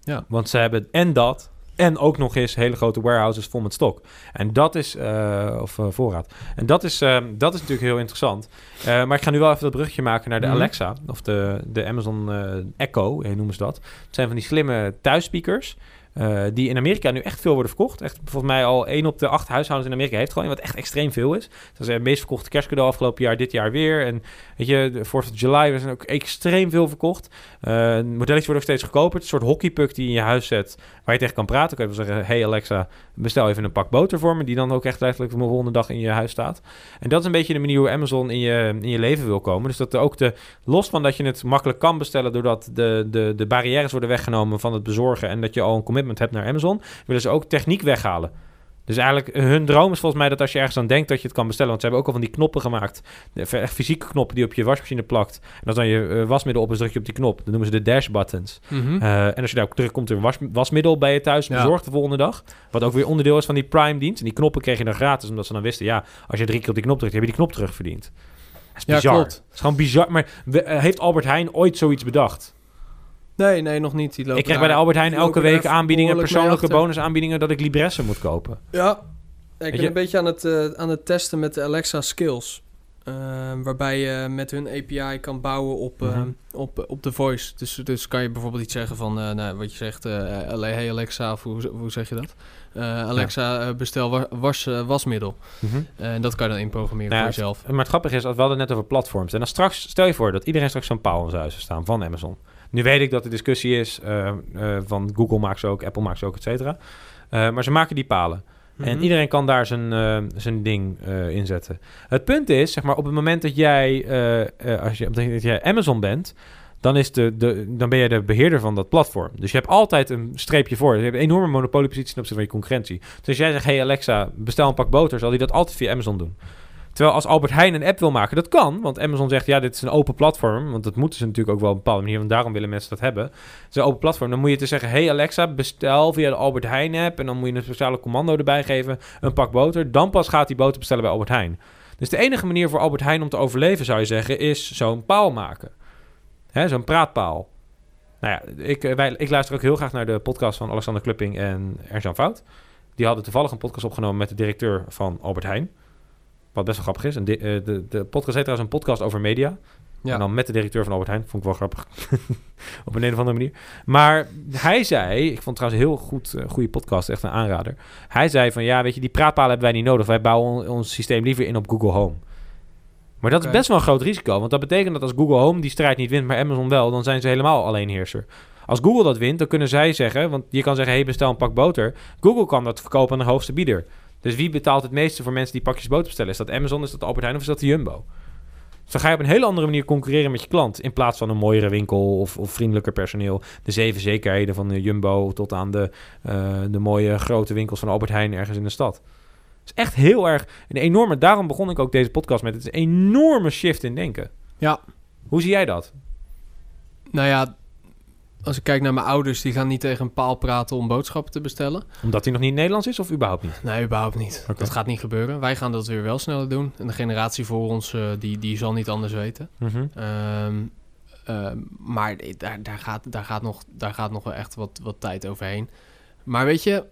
Ja. Want ze hebben en dat en ook nog eens hele grote warehouses vol met stok. En dat is, eh, of eh, voorraad. En dat is, eh, dat is natuurlijk heel interessant. Maar ik ga nu wel even dat brugje maken naar de Mhm. Alexa. Of de, de Amazon Echo, noemen ze dat. Het zijn van die slimme thuisspeakers. Eh, die in Amerika nu echt veel worden verkocht. Echt, volgens mij al één op de acht huishoudens in Amerika heeft gewoon wat echt extreem veel is. Dat is het meest verkochte kerstcadeau afgelopen jaar, dit jaar weer. En weet je, de 4th of July zijn ook extreem veel verkocht. Eh modelletjes worden ook steeds goedkoper. Het is een soort hockeypuck die je in je huis zet, waar je tegen kan praten. Kan je wel zeggen, hey Alexa, bestel even een pak boter voor me, die dan ook echt letterlijk de volgende dag in je huis staat. En dat is een beetje de manier hoe Amazon in je, in je leven wil komen. Dus dat er ook de, los van dat je het makkelijk kan bestellen, doordat de, de, de barrières worden weggenomen van het bezorgen en dat je al een commitment hebt naar Amazon, willen ze ook techniek weghalen. Dus eigenlijk, hun droom is volgens mij dat als je ergens aan denkt dat je het kan bestellen. Want ze hebben ook al van die knoppen gemaakt. De, echt fysieke knoppen die op je wasmachine plakt. En als dan je eh, wasmiddel op is, druk je op die knop. Dat noemen ze de dash buttons. Mhm. Eh, en als je daarop drukt, komt er was, wasmiddel bij je thuis Ja. bezorgd de volgende dag. Wat ook weer onderdeel is van die Prime-dienst. En die knoppen kreeg je dan gratis, omdat ze dan wisten... ja, als je drie keer op die knop drukt, heb je die knop terugverdiend. Dat is Ja, bizar. klopt. Het is gewoon bizar. Maar eh, heeft Albert Heijn ooit zoiets bedacht? Nee, nee, nog niet. Die lopen Ik krijg bij de Albert Heijn elke week aanbiedingen... persoonlijke bonusaanbiedingen... dat ik Libressen moet kopen. Ja, ik ben je- een beetje aan het, eh, aan het testen met de Alexa Skills. Eh, waarbij je met hun API kan bouwen op, Mhm. op, op de voice. Dus, dus kan je bijvoorbeeld iets zeggen van, eh, nou, wat je zegt, hey Alexa, of hoe, hoe zeg je dat? Alexa, bestel wa- was, wasmiddel. Eh, En dat kan je dan inprogrammeren Nou voor jezelf. Maar het grappige is, dat we hadden het net over platforms. En dan straks, stel je voor dat iedereen straks zo'n paal in zijn huis staan van Amazon. Nu weet ik dat de discussie is eh, eh, van Google maakt ze ook, Apple maakt ze ook, et cetera. Eh, maar ze maken die palen. En Mhm. iedereen kan daar zijn, zijn ding eh inzetten. Het punt is, zeg maar, op het moment dat jij, als je, dat jij Amazon bent, dan, is de, de, dan ben jij de beheerder van dat platform. Dus je hebt altijd een streepje voor. Je hebt een enorme monopoliepositie ten opzichte van je concurrentie. Dus als jij zegt, hey Alexa, bestel een pak boter, zal hij dat altijd via Amazon doen. Terwijl als Albert Heijn een app wil maken, dat kan. Want Amazon zegt, ja, dit is een open platform. Want dat moeten ze natuurlijk ook wel op een bepaalde manier. Want daarom willen mensen dat hebben. Het is een open platform. Dan moet je te zeggen, hey Alexa, bestel via de Albert Heijn app. En dan moet je een speciale commando erbij geven. Een pak boter. Dan pas gaat die boter bestellen bij Albert Heijn. Dus de enige manier voor Albert Heijn om te overleven, zou je zeggen, is zo'n paal maken. Zo'n praatpaal. Nou ja, ik, eh, ik luister ook heel graag naar de podcast van Alexander Klupping en Ernst-Jan Fout. Die hadden toevallig een podcast opgenomen met de directeur van Albert Heijn. Wat best wel grappig is. En de, eh, de, de podcast heet trouwens een podcast over media. Ja. En dan met de directeur van Albert Heijn. Vond ik wel grappig. Op een, een of andere manier. Maar hij zei... Ik vond het trouwens een heel goed, eh, goede podcast. Echt een aanrader. Hij zei van... Ja, weet je, die praatpalen hebben wij niet nodig. Wij bouwen on- ons systeem liever in op Google Home. Maar dat is best wel een groot risico. Want dat betekent dat als Google Home die strijd niet wint... maar Amazon wel... dan zijn ze helemaal alleenheerser. Als Google dat wint, dan kunnen zij zeggen... want je kan zeggen, hey, bestel een pak boter. Google kan dat verkopen aan de hoogste bieder. Dus wie betaalt het meeste voor mensen die pakjes boter bestellen? Is dat Amazon, is dat Albert Heijn of is dat de Jumbo? Dus dan ga je op een hele andere manier concurreren met je klant. In plaats van een mooiere winkel of, of vriendelijker personeel. De zeven zekerheden van de Jumbo tot aan de, eh, de mooie grote winkels van Albert Heijn ergens in de stad. Het is echt heel erg een enorme... Daarom begon ik ook deze podcast met. Het is een enorme shift in denken. Ja. Hoe zie jij dat? Nou ja, als ik kijk naar mijn ouders, die gaan niet tegen een paal praten om boodschappen te bestellen. Omdat hij nog niet Nederlands is of überhaupt niet? Nee, überhaupt niet. Dat gaat niet gebeuren. Wij gaan dat weer wel sneller doen. En de generatie voor ons, eh, die, die zal niet anders weten. Mhm. Ehm, ehm, maar daar, daar, gaat, daar, gaat nog, daar gaat nog wel echt wat, wat tijd overheen. Maar weet je,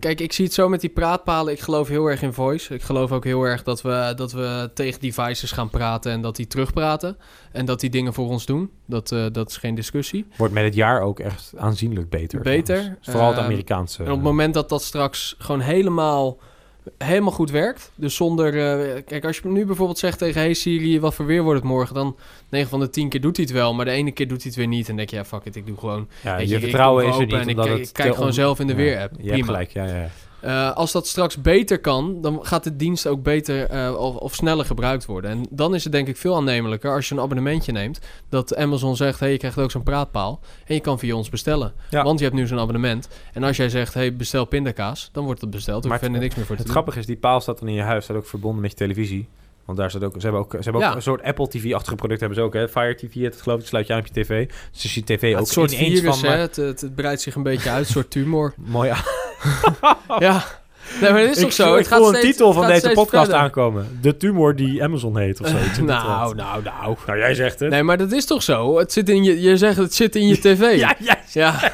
kijk, ik zie het zo met die praatpalen. Ik geloof heel erg in voice. Ik geloof ook heel erg dat we, dat we tegen devices gaan praten en dat die terugpraten. En dat die dingen voor ons doen. Dat, eh, dat is geen discussie. Wordt met het jaar ook echt aanzienlijk beter. Beter. Vooral het Ehm, Amerikaanse. En op het moment dat dat straks gewoon helemaal, helemaal goed werkt. Dus zonder. eh, kijk, als je nu bijvoorbeeld zegt tegen Hey Siri, wat voor weer wordt het morgen? Dan 9 van de 10 keer doet hij het wel. Maar de ene keer doet hij het weer niet. En denk je, ja, fuck it, ik doe gewoon. ja, je, ik vertrouwen is er niet. En ik, kijk- ik gewoon on- zelf in de Ja, weer-app. Je hebt gelijk, ja, ja. Eh, als dat straks beter kan, dan gaat de dienst ook beter eh, of, of sneller gebruikt worden. En dan is het denk ik veel aannemelijker als je een abonnementje neemt. Dat Amazon zegt, hey, je krijgt ook zo'n praatpaal. En je kan via ons bestellen. Ja. Want je hebt nu zo'n abonnement. En als jij zegt, hey, bestel pindakaas, dan wordt het besteld. Maar Maar het- verder niks meer voor te Het grappige is, die paal staat dan in je huis, staat ook verbonden met je televisie. Want daar staat ook, ze hebben ook, ze hebben ook een soort Apple TV-achtige product hebben ze ook, hè. Fire TV, het geloof ik, sluit je aan op je tv. Dus je tv Ja, ook het soort virus, van... hè? Het, het, het breidt zich een beetje uit, een soort tumor. Mooi, ja, Nee, maar dat is ik toch zo? ik Het gaat voel een steeds- titel van deze podcast verder. aankomen. De tumor die Amazon heet of zo. Nou, nou, nou. nou, jij zegt het. Nee, maar dat is toch zo? Het zit in je, je zegt het zit in je tv. Ja, ja, Ja,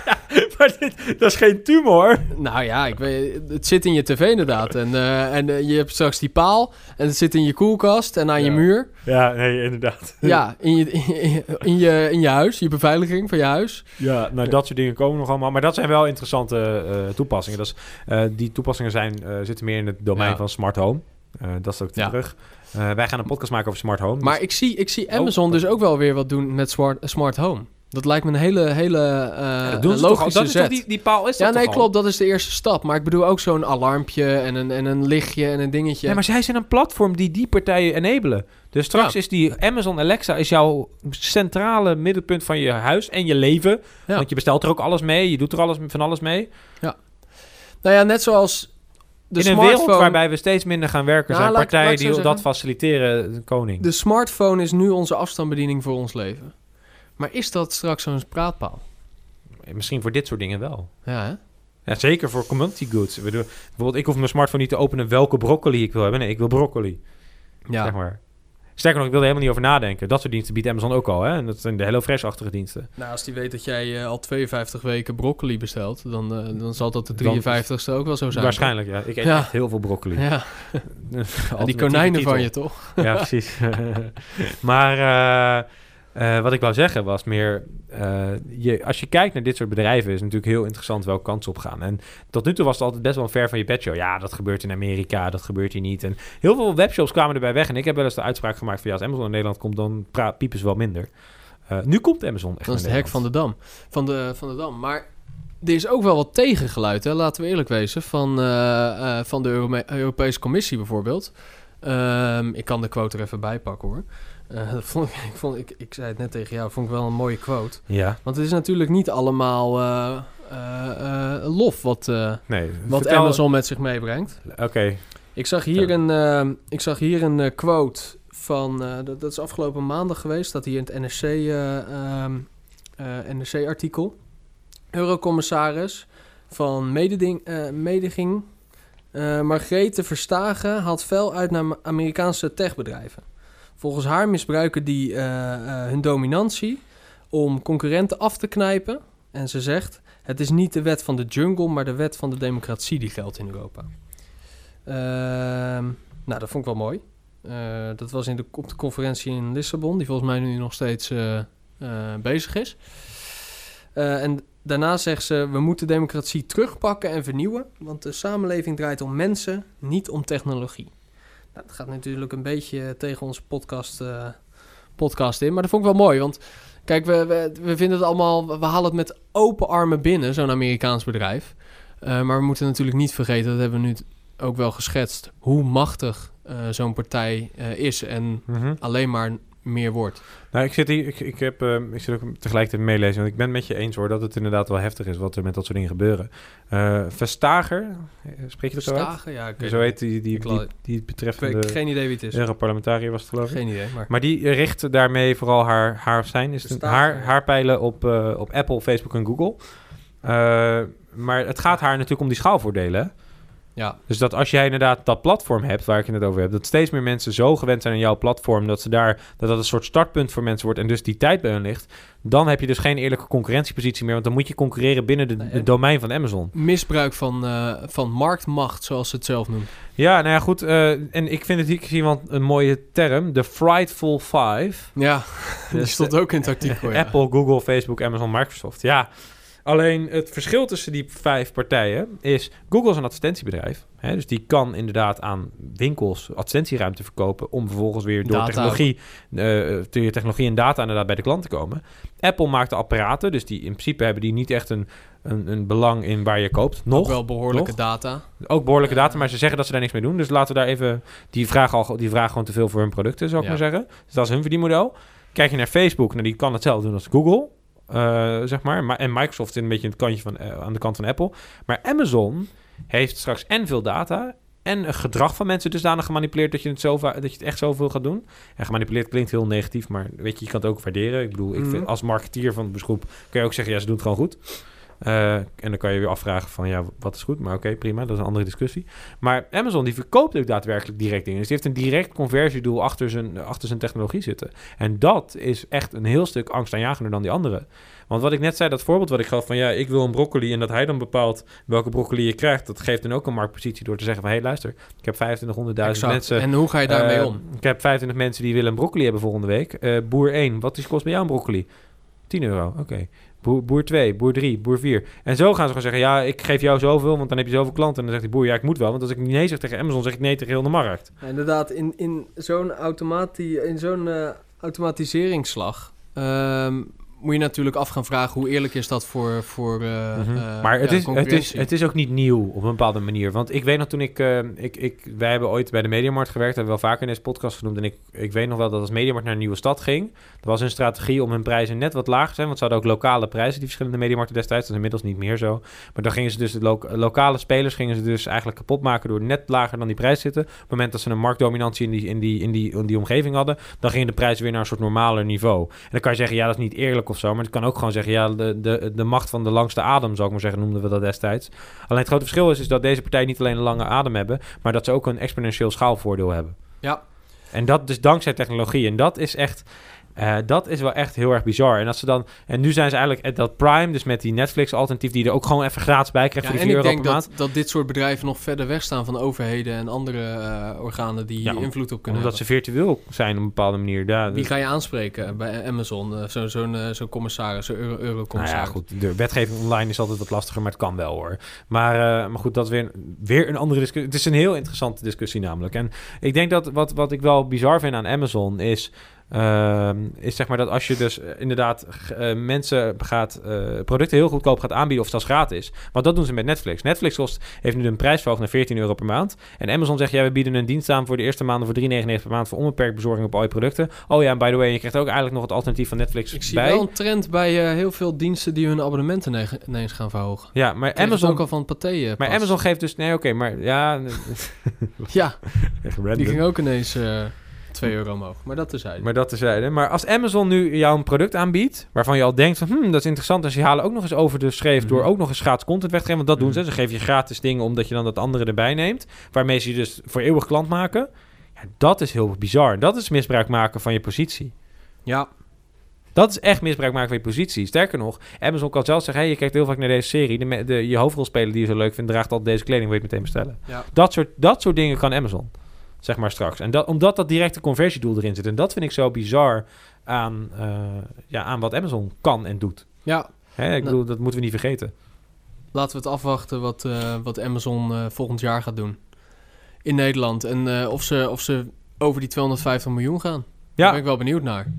maar dit, dat is geen tumor. nou ja, ik weet, het zit in je tv inderdaad. En, eh, en eh, je hebt straks die paal en het zit in je koelkast en aan je Ja. muur. Ja, nee, inderdaad. Ja, in je, in, je, in je huis, je beveiliging van je huis. Ja, nou dat soort dingen komen nog allemaal. Maar dat zijn wel interessante eh, toepassingen. Dat is, eh, die toepassingen zijn, eh, zitten meer in het domein Ja. van smart home. Dat is ook Ja. terug. Wij gaan een podcast maken over smart home. Maar Dus- ik zie, ik zie Oh. Amazon dus ook wel weer wat doen met smart, smart home. Dat lijkt me een hele, hele eh, Ja, dat doen ze toch al. logische Dat is die, die paal is ja, dat nee, al? klopt. Dat is de eerste stap. Maar ik bedoel ook zo'n alarmpje en een, en een lichtje en een dingetje. Ja, maar zij zijn een platform die die partijen enabelen. Dus straks Ja. is die Amazon Alexa is jouw centrale middelpunt van je huis en je leven. Ja. Want je bestelt er ook alles mee, je doet er alles, van alles mee. Nou ja, net zoals de in een smartphone... wereld waarbij we steeds minder gaan werken, Nou, zijn partijen laat die dat faciliteren de koning. De smartphone is nu onze afstandsbediening voor ons leven. Maar is dat straks zo'n praatpaal? Misschien voor dit soort dingen wel. Ja, hè? Ja, zeker voor commodity goods. Bijvoorbeeld, ik hoef mijn smartphone niet te openen welke broccoli ik wil hebben. Nee, ik wil broccoli, Ja. zeg maar. Sterker nog, ik wil er helemaal niet over nadenken. Dat soort diensten biedt Amazon ook al, hè. En dat zijn de Hello Fresh-achtige diensten. Nou, als die weet dat jij eh, al 52 weken broccoli bestelt... dan, eh, dan zal dat de Dan- 53ste ook wel zo zijn. Waarschijnlijk, ja. Ik eet Ja. echt heel veel broccoli. Ja, die konijnen van je, toch? Ja, precies. maar eh, eh, wat ik wou zeggen was meer... eh, je, als je kijkt naar dit soort bedrijven... is het natuurlijk heel interessant welke kant ze op gaan. En tot nu toe was het altijd best wel ver van je bedshow. Ja, dat gebeurt in Amerika, dat gebeurt hier niet. En heel veel webshops kwamen erbij weg. En ik heb wel eens de uitspraak gemaakt van... ja, als Amazon in Nederland komt, dan piepen ze wel minder. Eh, nu komt Amazon echt Dat is de hek van de dam. Van de, van de dam. Maar er is ook wel wat tegengeluid, hè? laten we eerlijk wezen. Van, van de Europese Commissie bijvoorbeeld. Ehm, ik kan de quote er even bij pakken hoor. Eh, dat vond ik, ik, vond, ik, ik zei het net tegen jou, vond ik wel een mooie quote. Ja, Want het is natuurlijk niet allemaal eh, eh, lof wat, nee. wat vertel- Amazon met zich meebrengt. Oké, Ik zag hier een, ik zag hier een quote van, dat, dat is afgelopen maandag geweest, dat hier in het NRC, eh, ehm, eh, NRC-artikel. Eurocommissaris van mededing, Mediging, Margrethe Verstagen haalt fel uit naar Amerikaanse techbedrijven. Volgens haar misbruiken die eh, eh, hun dominantie om concurrenten af te knijpen. En ze zegt, het is niet de wet van de jungle, maar de wet van de democratie die geldt in Europa. Ehm, nou, dat vond ik wel mooi. Eh, dat was in de, op de conferentie in Lissabon, die volgens mij nu nog steeds bezig is. En daarna zegt ze: We moeten democratie terugpakken en vernieuwen, want de samenleving draait om mensen, niet om technologie. Nou, dat gaat natuurlijk een beetje tegen onze podcast, eh, podcast in, maar dat vond ik wel mooi, want kijk, we, we, we vinden het allemaal, we halen het met open armen binnen, zo'n Amerikaans bedrijf. Eh, maar we moeten natuurlijk niet vergeten, dat hebben we nu ook wel geschetst, hoe machtig eh, zo'n partij is en Mhm. alleen maar meer wordt. Nou, ik zit hier, ik, ik, heb, eh, ik zit ook tegelijkertijd meelezen. Want ik ben het met je eens hoor dat het inderdaad wel heftig is wat er met dat soort dingen gebeuren. Eh Vestager, eh, spreek je dat zo uit? Stagen? Ja, ik Zo heet die, die, die, die, die Ik weet geen idee wie het is. Europarlementariër was het geloof ik. Geen idee, maar... Maar die richt daarmee vooral haar, haar of zijn, is het haar, haar pijlen op, eh, op Apple, Facebook en Google. Eh, maar het gaat haar natuurlijk om die schaalvoordelen. Ja, Dus dat als jij inderdaad dat platform hebt, waar ik het net over heb, dat steeds meer mensen zo gewend zijn aan jouw platform, dat ze daar, dat dat een soort startpunt voor mensen wordt en dus die tijd bij hun ligt, dan heb je dus geen eerlijke concurrentiepositie meer, want dan moet je concurreren binnen de, en- domein van Amazon. misbruik van, eh, van marktmacht, zoals ze het zelf noemen. Ja, nou ja, goed. eh, en ik vind het hier iemand een mooie term, de Frightful Five. Ja, die Dus, stond ook in het artikel. ja. Apple, Google, Facebook, Amazon, Microsoft. Ja, alleen het verschil tussen die vijf partijen is... Google is een advertentiebedrijf. Hè, dus die kan inderdaad aan winkels advertentieruimte verkopen... om vervolgens weer door Data. technologie, eh, door technologie en data inderdaad bij de klant te komen. Apple maakt de apparaten, dus die in principe hebben die niet echt een, een, een belang in waar je koopt. Nog. Ook wel behoorlijke Nog? data. Ook behoorlijke data, maar ze zeggen dat ze daar niks mee doen. Dus laten we daar even... Die vragen, al, die vragen gewoon te veel voor hun producten, zou ik Ja. maar zeggen. Dus dat is hun verdienmodel. Kijk je naar Facebook, nou, die kan hetzelfde doen als Google. Eh, zeg maar. maar. En Microsoft is een beetje het kantje van, eh, aan de kant van Apple. Maar Amazon heeft straks en veel data... en een gedrag van mensen dusdanig gemanipuleerd... dat je het, zo dat je het echt zoveel gaat doen. En gemanipuleerd klinkt heel negatief... maar weet je, je kan het ook waarderen. Ik bedoel, ik Mhm. vind, als marketeer van het beroep... kun je ook zeggen, ja, ze doen het gewoon goed. Eh, en dan kan je weer afvragen van, ja, wat is goed? Maar oké, prima, dat is een andere discussie. Maar Amazon, die verkoopt ook daadwerkelijk direct dingen. Dus die heeft een direct conversiedoel achter zijn, achter zijn technologie zitten. En dat is echt een heel stuk angstaanjagender dan die andere. Want wat ik net zei, dat voorbeeld wat ik gaf van, ja, ik wil een broccoli en dat hij dan bepaalt welke broccoli je krijgt, dat geeft dan ook een marktpositie door te zeggen van, hé, hey, luister, ik heb 2500.000 Exact. mensen... En hoe ga je daarmee Eh, om? Ik heb 25 mensen die willen een broccoli hebben volgende week. Eh, boer 1, wat is kost bij jou een broccoli? 10 euro, oké. Boer, boer 2, boer 3, boer 4. En zo gaan ze gewoon zeggen, ja, ik geef jou zoveel, want dan heb je zoveel klanten. En dan zegt die boer, ja, ik moet wel. Want als ik nee zeg tegen Amazon, zeg ik nee tegen heel de markt. Ja, inderdaad, in, in zo'n automati in zo'n eh, automatiseringsslag ehm, moet je natuurlijk af gaan vragen hoe eerlijk is dat voor, voor eh, Mhm. eh, maar het, ja, is, het, is, het is ook niet nieuw op een bepaalde manier. Want ik weet nog toen ik, eh, ik, ik... Wij hebben ooit bij de Mediamarkt gewerkt. hebben we wel vaker in deze podcast genoemd. En ik, ik weet nog wel dat als Mediamarkt naar een nieuwe stad ging... er was een strategie om hun prijzen net wat lager te zijn. Want ze hadden ook lokale prijzen, die verschillende Mediamarkten destijds. Dat is inmiddels niet meer zo. Maar dan gingen ze dus... De lo- lokale spelers gingen ze dus eigenlijk kapot maken... door net lager dan die prijs te zitten. Op het moment dat ze een marktdominantie in die, in die, in die, in die omgeving hadden... dan gingen de prijzen weer naar een soort normaler niveau. En dan kan je zeggen, ja, dat is niet eerlijk of zo. Maar het kan ook gewoon zeggen, ja, de, de, de macht van de langste adem, zou ik maar zeggen, noemden we dat destijds. Alleen het grote verschil is, is dat deze partijen niet alleen een lange adem hebben, maar dat ze ook een exponentieel schaalvoordeel hebben. Ja. En dat dus dankzij technologie. En dat is echt, eh, dat is wel echt heel erg bizar. En als ze dan, en nu zijn ze eigenlijk at dat Prime, dus met die Netflix alternatief, die er ook gewoon even gratis bij krijgt Ja, voor en die 4 ik euro denk per maand. dat, dat dit soort bedrijven nog verder weg staan van overheden en andere eh, organen die Ja, hier om- invloed op kunnen Omdat ze hebben. virtueel zijn op een bepaalde manier. Ja, Wie ga je aanspreken bij Amazon? Eh, Zo'n zo'n zo'n commissaris, zo'n euro, Nou ja, eurocommissaris. goed. De wetgeving online is altijd wat lastiger, maar het kan wel hoor. Maar, maar goed, dat is weer, weer een andere discussie. Het is een heel interessante discussie namelijk. En ik denk dat wat, wat ik wel bizar vind aan Amazon is... ehm, is zeg maar dat als je dus eh, inderdaad eh, mensen gaat eh, producten heel goedkoop gaat aanbieden of zelfs gratis. Want dat doen ze met Netflix. Netflix kost, heeft nu een prijs verhoogd naar 14 euro per maand. En Amazon zegt, ja, we bieden een dienst aan voor de eerste maanden voor 3,99 per maand voor onbeperkt bezorging op al je producten. Oh ja, en by the way, je krijgt ook eigenlijk nog het alternatief van Netflix Ik zie bij. wel een trend bij heel veel diensten die hun abonnementen ineens gaan verhogen. Ja, maar Amazon Amazon ook al van Pathé. Maar. Amazon geeft dus... Nee, oké, maar ja... Ja, die ging ook ineens 2 euro omhoog. Maar dat terzijde. Maar dat terzijde. Maar als Amazon nu jou een product aanbiedt... waarvan je al denkt van... Hmm, dat is interessant. En ze halen ook nog eens over de schreef... Mhm. door ook nog eens gratis content weg te geven. Want dat doen Mhm. ze. Ze geven je gratis dingen... omdat je dan dat andere erbij neemt. Waarmee ze je dus voor eeuwig klant maken. Ja, dat is heel bizar. Dat is misbruik maken van je positie. Ja, Dat is echt misbruik maken van je positie. Sterker nog, Amazon kan zelfs zeggen... Hey, je kijkt heel vaak naar deze serie. De, je hoofdrolspeler die je zo leuk vindt... draagt altijd deze kleding. Wil je het meteen bestellen. ja. Dat soort, dat soort dingen kan Amazon. Zeg maar straks. En dat, omdat dat directe conversiedoel erin zit. En dat vind ik zo bizar aan, eh, ja, aan wat Amazon kan en doet. ja, Hè, ik Nou. bedoel, dat moeten we niet vergeten. laten we het afwachten wat, eh, wat Amazon eh, volgend jaar gaat doen. In Nederland. En of, ze, of ze over die 250 miljoen gaan. Daar ben Ja, ik wel benieuwd naar.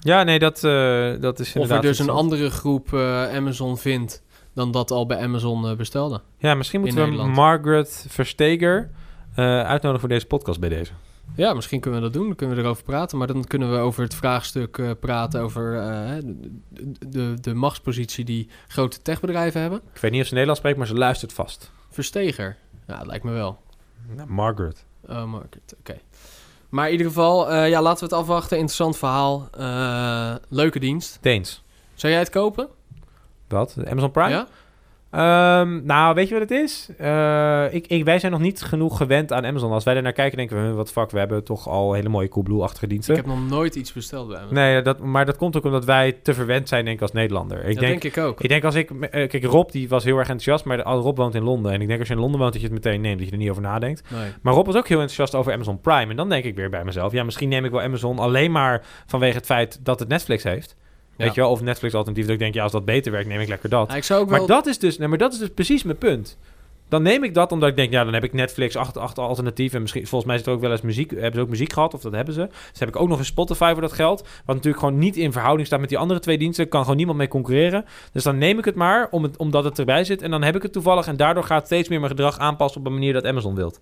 ja nee, dat, dat is Of er dus een andere groep Amazon vindt dan dat al bij Amazon bestelde. Ja, misschien moeten we. Margaret Versteger uitnodigen voor deze podcast bij deze. Ja, misschien kunnen we dat doen. Dan kunnen we erover praten. Maar dan kunnen we over het vraagstuk eh, praten over eh, de, de, de machtspositie die grote techbedrijven hebben. Ik weet niet of ze Nederlands spreekt, maar ze luistert vast. Versteger. Ja, dat lijkt me wel. Nou, Margaret. Oh, market. Oké. Maar in ieder geval, eh, ja, laten we het afwachten. Interessant verhaal. Eh, leuke dienst. Deens. Zou jij het kopen? Wat? Amazon Prime? Ja? Ehm, nou, weet je wat het is? Eh, ik, ik, wij zijn nog niet genoeg gewend aan Amazon. Als wij er naar kijken, denken we, "Huh, wat fuck, we hebben toch al hele mooie Coolblue-achtige diensten. Ik heb nog nooit iets besteld bij Amazon. Nee, dat, maar dat komt ook omdat wij te verwend zijn, denk ik, als Nederlander. Ik dat denk, denk, ik ook. ik denk als ik... eh, kijk, Rob die was heel erg enthousiast, maar Rob woont in Londen. En ik denk als je in Londen woont, dat je het meteen neemt, dat je er niet over nadenkt. Nee. Maar Rob was ook heel enthousiast over Amazon Prime. En dan denk ik weer bij mezelf, ja, misschien neem ik wel Amazon alleen maar vanwege het feit dat het Netflix heeft. Ja. Weet je wel, of Netflix alternatief. Dat ik denk, ja, als dat beter werkt, neem ik lekker dat. Ja, ik zou ook wel... Maar dat, is dus, nee, maar dat is dus precies mijn punt. Dan neem ik dat omdat ik denk, ja, dan heb ik Netflix achter, achter alternatief. En misschien, volgens mij zit er ook wel eens muziek, hebben ze ook muziek gehad, of dat hebben ze. Dus heb ik ook nog een Spotify voor dat geld. Wat natuurlijk gewoon niet in verhouding staat met die andere twee diensten. Kan gewoon niemand mee concurreren. Dus dan neem ik het maar, om het, omdat het erbij zit. En dan heb ik het toevallig. En daardoor gaat steeds meer mijn gedrag aanpassen op een manier dat Amazon wilt.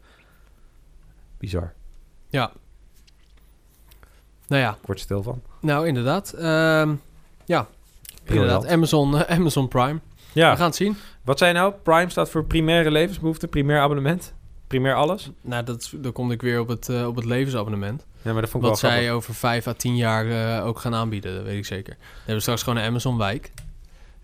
Bizar. Ja. Nou ja, Ik word stil van. nou inderdaad. Ehm, ja, Briljant. inderdaad. Amazon, eh, Amazon Prime. Ja, We gaan het zien. wat zei je nou? Prime staat voor primaire levensbehoeften, primair abonnement. Primair alles. Nou, dat, is- dan kom ik weer op het, eh, op het levensabonnement. Ja, maar dat vond ik Wat wel zij grappig. over vijf à tien jaar eh, ook gaan aanbieden, dat weet ik zeker. Dan hebben we straks gewoon een Amazon-wijk.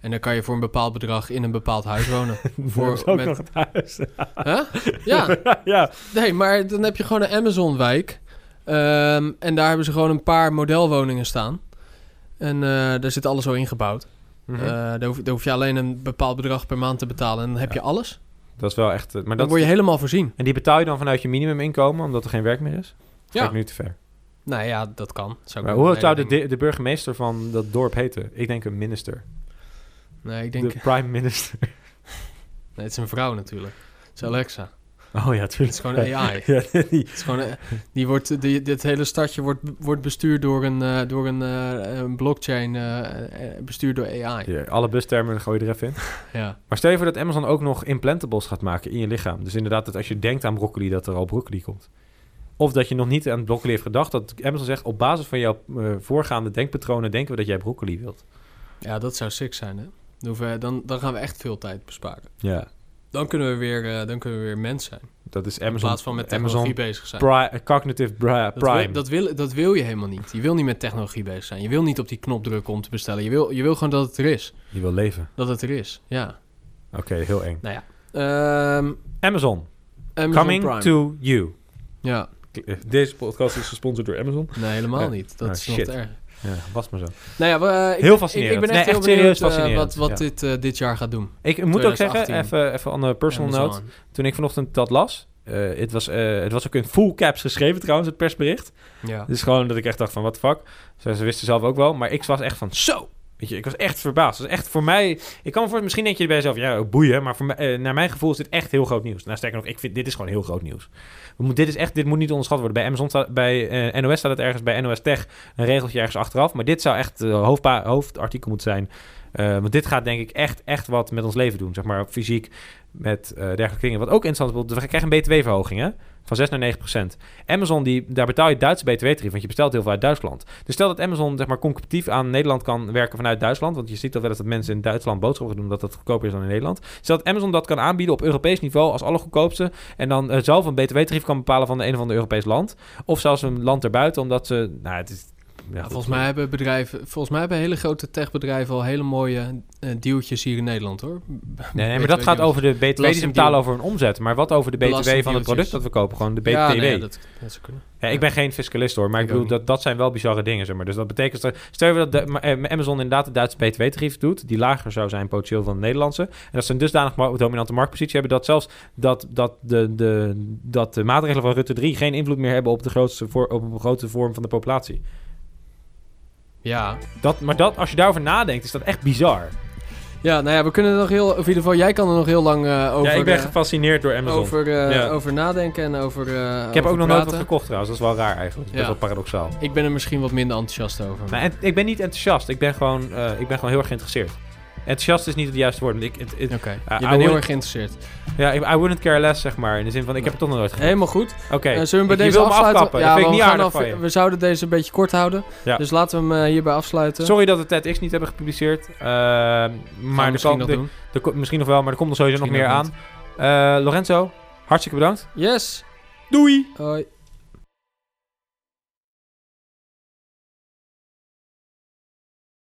En dan kan je voor een bepaald bedrag in een bepaald huis wonen. Voor voor, ook met- nog het huis. Huh? Ja, ja. nee, maar dan heb je gewoon een Amazon-wijk. Ehm, en daar hebben ze gewoon een paar modelwoningen staan. En eh, daar zit alles zo ingebouwd. Eh, daar, hoef, daar hoef je alleen een bepaald bedrag per maand te betalen. En dan heb Ja. je alles. dat is wel echt... eh, Maar Dan dat, word je helemaal voorzien. En die betaal je dan vanuit je minimuminkomen, omdat er geen werk meer is? Ja. Ga ik nu te ver? Nou ja, dat kan. Zou Maar hoe zou de burgemeester van dat dorp heten? Ik denk een minister. Nee, ik denk... De prime minister. Nee, het is een vrouw natuurlijk. Het is Alexa. Oh ja, Het tuurlijk. is gewoon AI. Ja, die, Het is gewoon, die wordt, die, dit hele stadje wordt, wordt bestuurd door een, eh, door een, eh, een blockchain, eh, bestuurd door AI. ja, alle bustermen gooi je er even in. Ja. Maar stel je voor dat Amazon ook nog implantables gaat maken in je lichaam. Dus inderdaad, dat als je denkt aan broccoli, dat er al broccoli komt. Of dat je nog niet aan broccoli heeft gedacht. Dat Amazon zegt, op basis van jouw voorgaande denkpatronen denken we dat jij broccoli wilt. ja, dat zou sick zijn, hè? Dan, we- dan, dan gaan we echt veel tijd besparen. Ja, Dan kunnen we weer, eh, dan kunnen we weer mens zijn. dat is in Amazon. plaats van met technologie Amazon bezig zijn. pri- Cognitive Dat Prime. wil, dat, wil, dat wil je helemaal niet. Je wil niet met technologie bezig zijn. Je wil niet op die knop drukken om te bestellen. Je wil, je wil gewoon dat het er is. Je wil leven. Dat het er is, ja. Oké, heel eng. Nou ja. Ehm, Amazon, Amazon coming Prime. to you. Ja, Deze podcast is gesponsord door Amazon. nee, helemaal Ja. niet. Dat Ah, is nog erg. Ja, was maar zo. Nou ja, we, eh, ik, Heel fascinerend. Ik, ik ben Nee, echt serieus benieuwd eh, fascinerend, wat, wat ja. dit, eh, dit jaar gaat doen. Ik moet ook zeggen, 2018. even, even on a personal note. Toen ik vanochtend dat las, het, was, het was ook in full caps geschreven trouwens, het persbericht. Ja. Dus gewoon dat ik echt dacht van, the fuck. Ze, ze wisten zelf ook wel, maar ik was echt van, zo! Weet je, ik was echt verbaasd. Was echt voor mij... Ik kan voor, misschien denk je bij jezelf, ja, boeien. Maar voor mij, eh, naar mijn gevoel is dit echt heel groot nieuws. Nou, sterker nog, ik vind dit is gewoon heel groot nieuws. We dit, is echt, dit moet niet onderschat worden. Bij Amazon staat, bij eh, NOS staat het ergens, bij NOS Tech een regeltje ergens achteraf. Maar dit zou echt uh, hoofdartikel moeten zijn. Want dit gaat denk ik echt, echt wat met ons leven doen. Zeg maar fysiek, met uh, dergelijke dingen. Wat ook interessant is, we krijgen een btw-verhoging, hè? Van 6 naar 9 procent. Amazon, die, daar betaal je Duitse btw-tarief, want je bestelt heel veel uit Duitsland. Dus stel dat Amazon zeg maar, competitief aan Nederland kan werken vanuit Duitsland, want je ziet dat wel dat mensen in Duitsland boodschappen doen, omdat dat goedkoper is dan in Nederland. Stel dat Amazon dat kan aanbieden op Europees niveau als allergoedkoopste, en dan uh, zelf een btw-tarief kan bepalen van de een of ander Europees land, of zelfs een land erbuiten, omdat ze, nou, het is... Ja, volgens mij hebben bedrijven, volgens mij hebben hele grote techbedrijven al hele mooie uh, dealtjes hier in Nederland, hoor. Nee, nee maar dat gaat over de BTW die ze betalen over hun omzet. Maar wat over de BTW van het product dat we kopen? Gewoon de BTW. Ja, nee, ja, dat, dat. Ja, ik ben geen fiscalist hoor, maar ik, ik bedoel, dat, dat zijn wel bizarre dingen, zeg maar. Dus dat betekent, dat, stel je dat de, Amazon inderdaad de Duitse BTW-tarief doet, die lager zou zijn potentieel dan de Nederlandse, en dat ze een dusdanig dominante marktpositie hebben, dat zelfs dat, dat, de, de, dat de maatregelen van Rutte 3 geen invloed meer hebben op de grootste, voor, op een grote vorm van de populatie. Ja. Dat, maar dat, als je daarover nadenkt, is dat echt bizar. Ja, nou ja, we kunnen er nog heel... Of in ieder geval, jij kan er nog heel lang uh, over... Ja, ik ben gefascineerd door Amazon. Over, uh, ja. over nadenken en over uh, Ik heb over ook nog praten. nooit wat gekocht trouwens. Dat is wel raar eigenlijk. Dat is wel paradoxaal. Ik ben er misschien wat minder enthousiast over. Maar en, ik ben niet enthousiast. Ik ben gewoon, uh, ik ben gewoon heel erg geïnteresseerd. Enthousiast is niet het juiste woord. Okay. je bent heel erg geïnteresseerd. Ja, I wouldn't care less, zeg maar. In de zin van, ik heb het toch nog nooit gedaan. Helemaal goed. Oké. Okay. Uh, zullen we bij deze afsluiten? Ja, dat vind ik niet aardig af. We zouden deze een beetje kort houden. Ja. Dus laten we hem uh, hierbij afsluiten. Sorry dat we TEDx niet hebben gepubliceerd. Uh, maar er misschien nog misschien nog wel, maar er komt nog sowieso misschien nog meer aan. Lorenzo, hartstikke bedankt. Yes. Doei. Hoi.